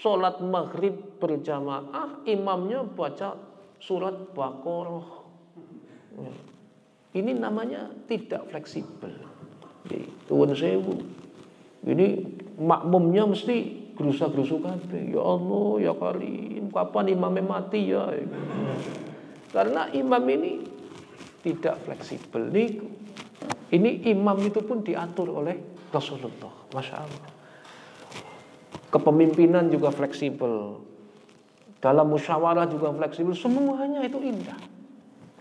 sholat maghrib berjamaah, imamnya baca surat Baqarah. Ini namanya tidak fleksibel. Nuwun sewu. Ini makmumnya mesti gerusa-gerusu kabeh. Ya Allah, ya Karim, kapan imamnya mati ya? Karena imam ini tidak fleksibel. Nih, ini imam itu pun diatur oleh Rasulullah. Masya Allah. Kepemimpinan juga fleksibel. Dalam musyawarah juga fleksibel. Semuanya itu indah.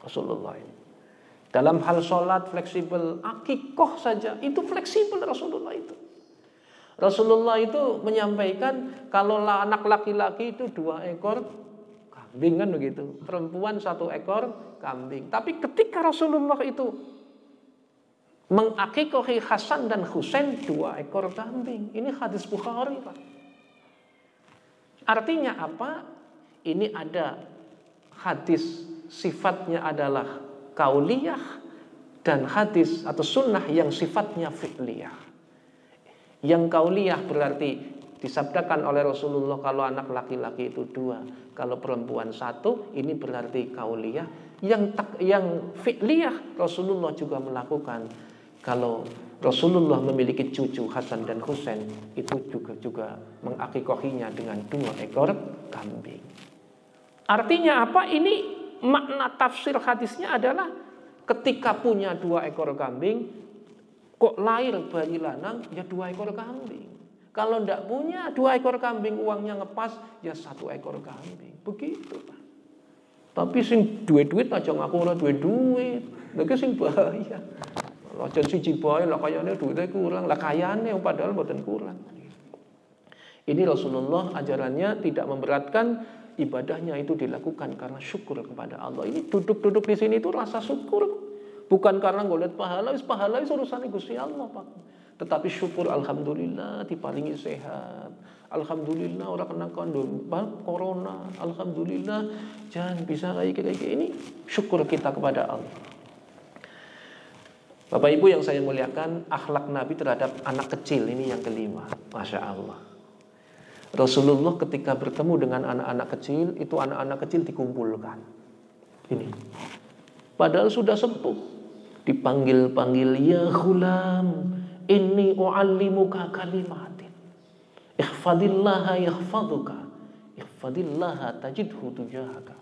Rasulullah ini. Dalam hal sholat fleksibel, akikoh saja itu fleksibel Rasulullah itu. Rasulullah itu menyampaikan kalau anak laki-laki itu dua ekor kambing kan begitu. Perempuan satu ekor kambing. Tapi ketika Rasulullah itu mengakikohi Hasan dan Husain dua ekor kambing. Ini hadis Bukhari Pak. Artinya apa? Ini ada hadis sifatnya adalah kauliyah dan hadis atau sunnah yang sifatnya fi'liyah. Yang kauliyah berarti disabdakan oleh Rasulullah kalau anak laki-laki itu dua, kalau perempuan satu, ini berarti kauliyah. Yang tak, yang fi'liyah Rasulullah juga melakukan kalau Rasulullah memiliki cucu Hasan dan Husain itu juga juga mengakikohinya dengan dua ekor kambing. Artinya apa? Ini makna tafsir hadisnya adalah ketika punya dua ekor kambing Kok lahir bayi lanang ya dua ekor kambing. Kalau ndak punya dua ekor kambing uangnya ngepas, ya satu ekor kambing. Begitu Pak. Tapi sing duit-duit aja ngaku ora duit duit. Lagi sing bahaya. Aja siji bae lah kayane duitnya kurang, lah kayane padahal mboten kurang. Ini Rasulullah ajarannya tidak memberatkan ibadahnya itu dilakukan karena syukur kepada Allah. Ini duduk-duduk di sini itu rasa syukur. Bukan karena ngeliat pahala, pahala itu urusan Gusti Allah, Pak. Tetapi syukur alhamdulillah dipalingi sehat. Alhamdulillah orang kena kondom corona. Alhamdulillah jangan bisa kayak kayak ini syukur kita kepada Allah. Bapak Ibu yang saya muliakan, akhlak Nabi terhadap anak kecil ini yang kelima. Masya Allah. Rasulullah ketika bertemu dengan anak-anak kecil, itu anak-anak kecil dikumpulkan. Ini. Padahal sudah sepuh. Dipanggil-panggil, ya hulam, Inni u'allimuka kalimatin. Ihfadillaha yahfaduka. Ihfadillaha tajidhu tujahaka.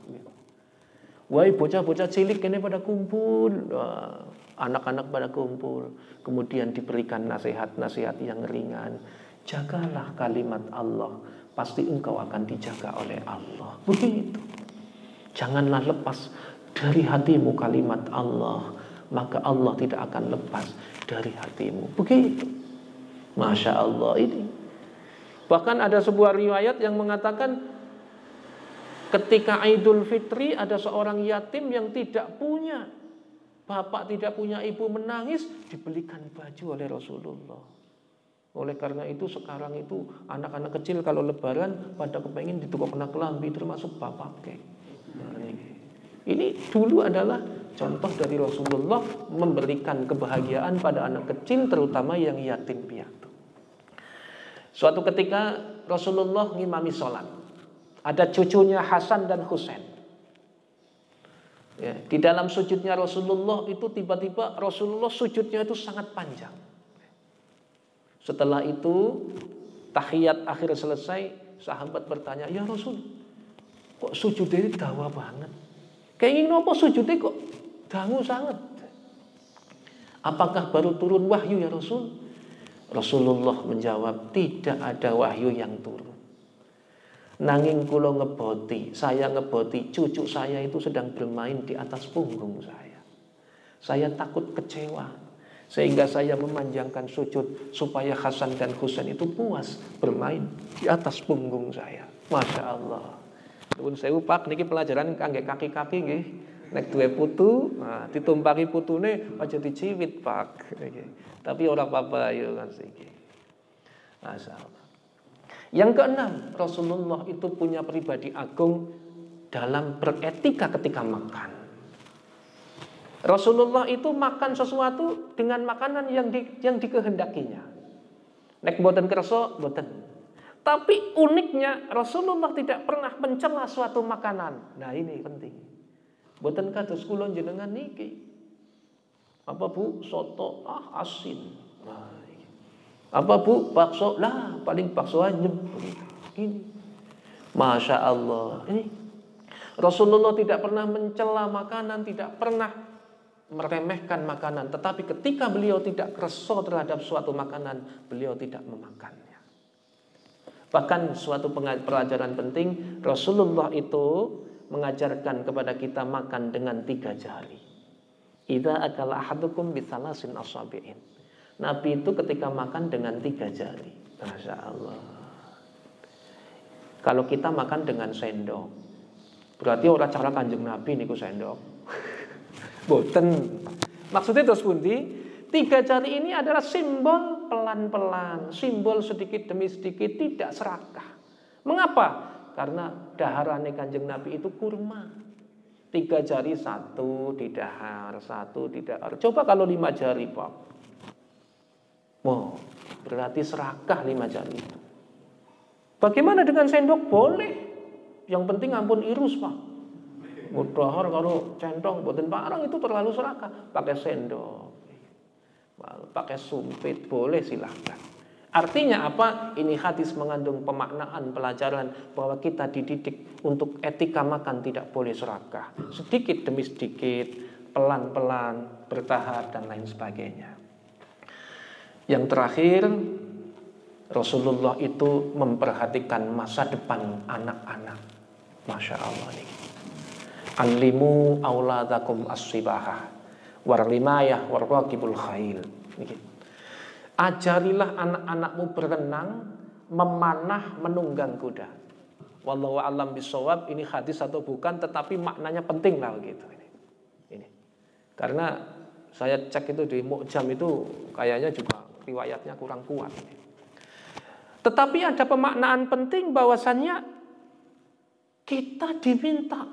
Wahai bocah-bocah cilik ini pada kumpul. Anak-anak pada kumpul. Kemudian diberikan nasihat-nasihat yang ringan. Jagalah kalimat Allah. Pasti engkau akan dijaga oleh Allah. Begitu. Janganlah lepas dari hatimu kalimat Allah. Maka Allah tidak akan lepas dari hatimu. Begitu. Masya Allah ini. Bahkan ada sebuah riwayat yang mengatakan ketika Idul Fitri ada seorang yatim yang tidak punya bapak tidak punya ibu menangis dibelikan baju oleh Rasulullah. Oleh karena itu sekarang itu anak-anak kecil kalau lebaran pada kepengen ditukar kena kelambi termasuk bapak. Ini dulu adalah contoh dari Rasulullah memberikan kebahagiaan pada anak kecil terutama yang yatim piatu. Suatu ketika Rasulullah ngimami sholat. Ada cucunya Hasan dan Husain. Ya, di dalam sujudnya Rasulullah itu tiba-tiba Rasulullah sujudnya itu sangat panjang. Setelah itu tahiyat akhir selesai, sahabat bertanya, "Ya Rasul, kok sujud ini dawa banget?" Kayak ingin apa sujudnya kok dangu sangat. Apakah baru turun wahyu ya Rasul? Rasulullah menjawab, tidak ada wahyu yang turun. Nanging kulo ngeboti, saya ngeboti cucu saya itu sedang bermain di atas punggung saya. Saya takut kecewa. Sehingga saya memanjangkan sujud supaya Hasan dan Husain itu puas bermain di atas punggung saya. Masya Allah. Nuwun sewu Pak niki pelajaran kangge kaki-kaki nggih. Nek duwe putu, nah, ditumpaki putune aja diciwit, Pak. Tapi orang apa ya kan siki. Masyaallah. Yang keenam, Rasulullah itu punya pribadi agung dalam beretika ketika makan. Rasulullah itu makan sesuatu dengan makanan yang di, yang dikehendakinya. Nek boten kerso, boten. Tapi uniknya Rasulullah tidak pernah mencela suatu makanan. Nah ini penting. Buatan kados kula jenengan niki. Apa Bu? Soto ah asin. Nah, apa Bu? Bakso lah paling bakso anyep. Ini. Masya Allah. Ini Rasulullah tidak pernah mencela makanan, tidak pernah meremehkan makanan. Tetapi ketika beliau tidak kereso terhadap suatu makanan, beliau tidak memakan. Bahkan suatu pelajaran penting Rasulullah itu mengajarkan kepada kita makan dengan tiga jari. Idza akala ahadukum bisalasin asabi'in. Nabi itu ketika makan dengan tiga jari. Masya Allah. Kalau kita makan dengan sendok, berarti orang cara kanjeng Nabi niku sendok. Boten. Maksudnya terus pundi? Tiga jari ini adalah simbol pelan-pelan, simbol sedikit demi sedikit tidak serakah. Mengapa? Karena daharannya kanjeng Nabi itu kurma. Tiga jari satu di dahar, satu di dahar. Coba kalau lima jari Pak. Wow, berarti serakah lima jari itu. Bagaimana dengan sendok? Boleh. Yang penting ampun irus Pak. Mudahar kalau centong buatin barang itu terlalu serakah. Pakai sendok pakai sumpit boleh silahkan. Artinya apa? Ini hadis mengandung pemaknaan pelajaran bahwa kita dididik untuk etika makan tidak boleh serakah. Sedikit demi sedikit, pelan-pelan, bertahap dan lain sebagainya. Yang terakhir, Rasulullah itu memperhatikan masa depan anak-anak. Masya Allah nih. Alimu auladakum as-sibaha warlimayah warwakibul khail. Ajarilah anak-anakmu berenang, memanah, menunggang kuda. Wallahu alam bisawab ini hadis atau bukan tetapi maknanya penting lah begitu ini. Ini. Karena saya cek itu di Mu'jam itu kayaknya juga riwayatnya kurang kuat. Tetapi ada pemaknaan penting bahwasannya kita diminta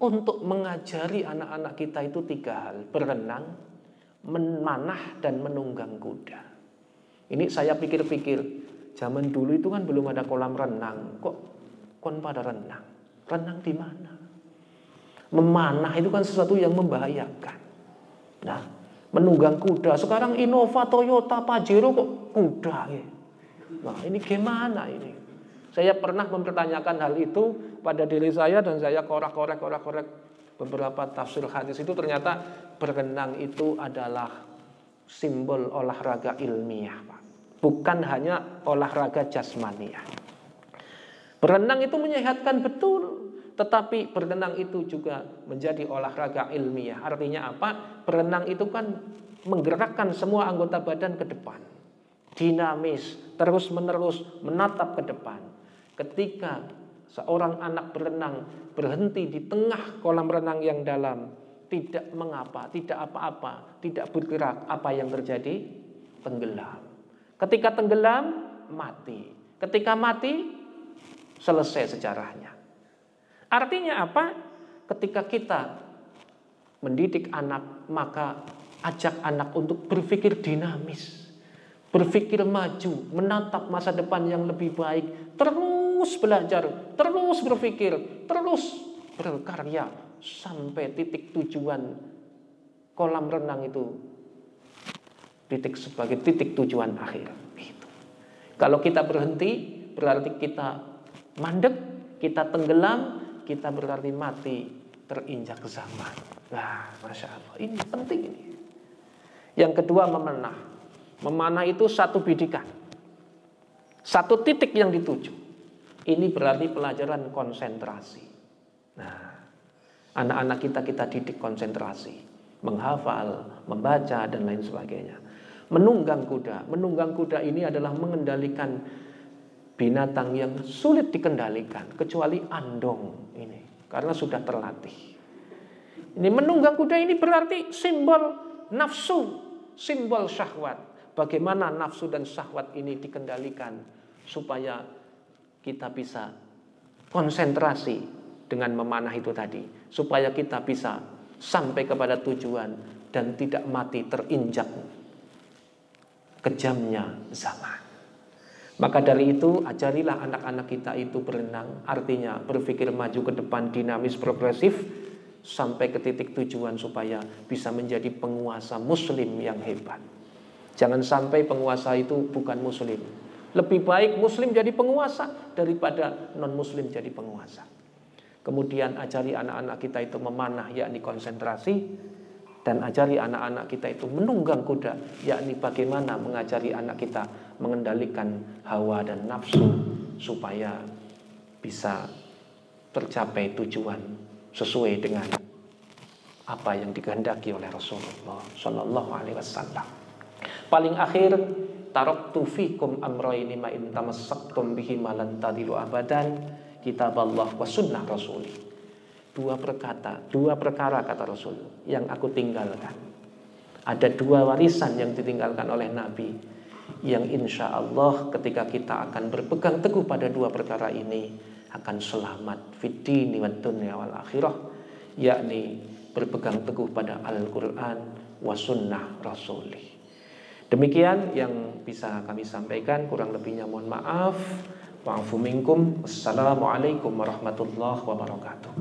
untuk mengajari anak-anak kita itu tiga hal. Berenang, memanah, dan menunggang kuda. Ini saya pikir-pikir, zaman dulu itu kan belum ada kolam renang. Kok kon pada renang? Renang di mana? Memanah itu kan sesuatu yang membahayakan. Nah, menunggang kuda. Sekarang Innova, Toyota, Pajero kok kuda ya. Nah, ini gimana ini? Saya pernah mempertanyakan hal itu pada diri saya dan saya korek-korek korek-korek beberapa tafsir hadis itu ternyata berenang itu adalah simbol olahraga ilmiah, Pak. Bukan hanya olahraga jasmaniah. Berenang itu menyehatkan betul, tetapi berenang itu juga menjadi olahraga ilmiah. Artinya apa? Berenang itu kan menggerakkan semua anggota badan ke depan. Dinamis, terus-menerus menatap ke depan. Ketika seorang anak berenang berhenti di tengah kolam renang yang dalam, tidak mengapa, tidak apa-apa, tidak bergerak, apa yang terjadi? Tenggelam. Ketika tenggelam, mati. Ketika mati, selesai sejarahnya. Artinya apa? Ketika kita mendidik anak, maka ajak anak untuk berpikir dinamis, berpikir maju, menatap masa depan yang lebih baik, terus belajar, terus berpikir, terus berkarya sampai titik tujuan kolam renang itu titik sebagai titik tujuan akhir. Gitu. Kalau kita berhenti, berarti kita mandek, kita tenggelam, kita berarti mati terinjak zaman. Nah, masya Allah, ini penting ini. Yang kedua memanah. Memanah itu satu bidikan. Satu titik yang dituju. Ini berarti pelajaran konsentrasi. Nah, anak-anak kita kita didik konsentrasi, menghafal, membaca dan lain sebagainya. Menunggang kuda, menunggang kuda ini adalah mengendalikan binatang yang sulit dikendalikan kecuali andong ini karena sudah terlatih. Ini menunggang kuda ini berarti simbol nafsu, simbol syahwat. Bagaimana nafsu dan syahwat ini dikendalikan supaya kita bisa konsentrasi dengan memanah itu tadi supaya kita bisa sampai kepada tujuan dan tidak mati terinjak kejamnya zaman. Maka dari itu ajarilah anak-anak kita itu berenang, artinya berpikir maju ke depan dinamis progresif sampai ke titik tujuan supaya bisa menjadi penguasa muslim yang hebat. Jangan sampai penguasa itu bukan muslim, lebih baik muslim jadi penguasa daripada non-muslim jadi penguasa. Kemudian ajari anak-anak kita itu memanah yakni konsentrasi dan ajari anak-anak kita itu menunggang kuda yakni bagaimana mengajari anak kita mengendalikan hawa dan nafsu supaya bisa tercapai tujuan sesuai dengan apa yang dikehendaki oleh Rasulullah Shallallahu Alaihi Wasallam. Paling akhir taraktu fikum amrayni ma in tamassaktum bihi malan tadilu abadan kitab Allah wa sunnah rasuli dua perkata dua perkara kata Rasul yang aku tinggalkan. Ada dua warisan yang ditinggalkan oleh Nabi yang insya Allah ketika kita akan berpegang teguh pada dua perkara ini akan selamat. Fitni wa wal akhirah yakni berpegang teguh pada Al-Quran wa sunnah rasulih Demikian yang bisa kami sampaikan, kurang lebihnya mohon maaf. Wa'afu minkum. Wassalamualaikum warahmatullahi wabarakatuh.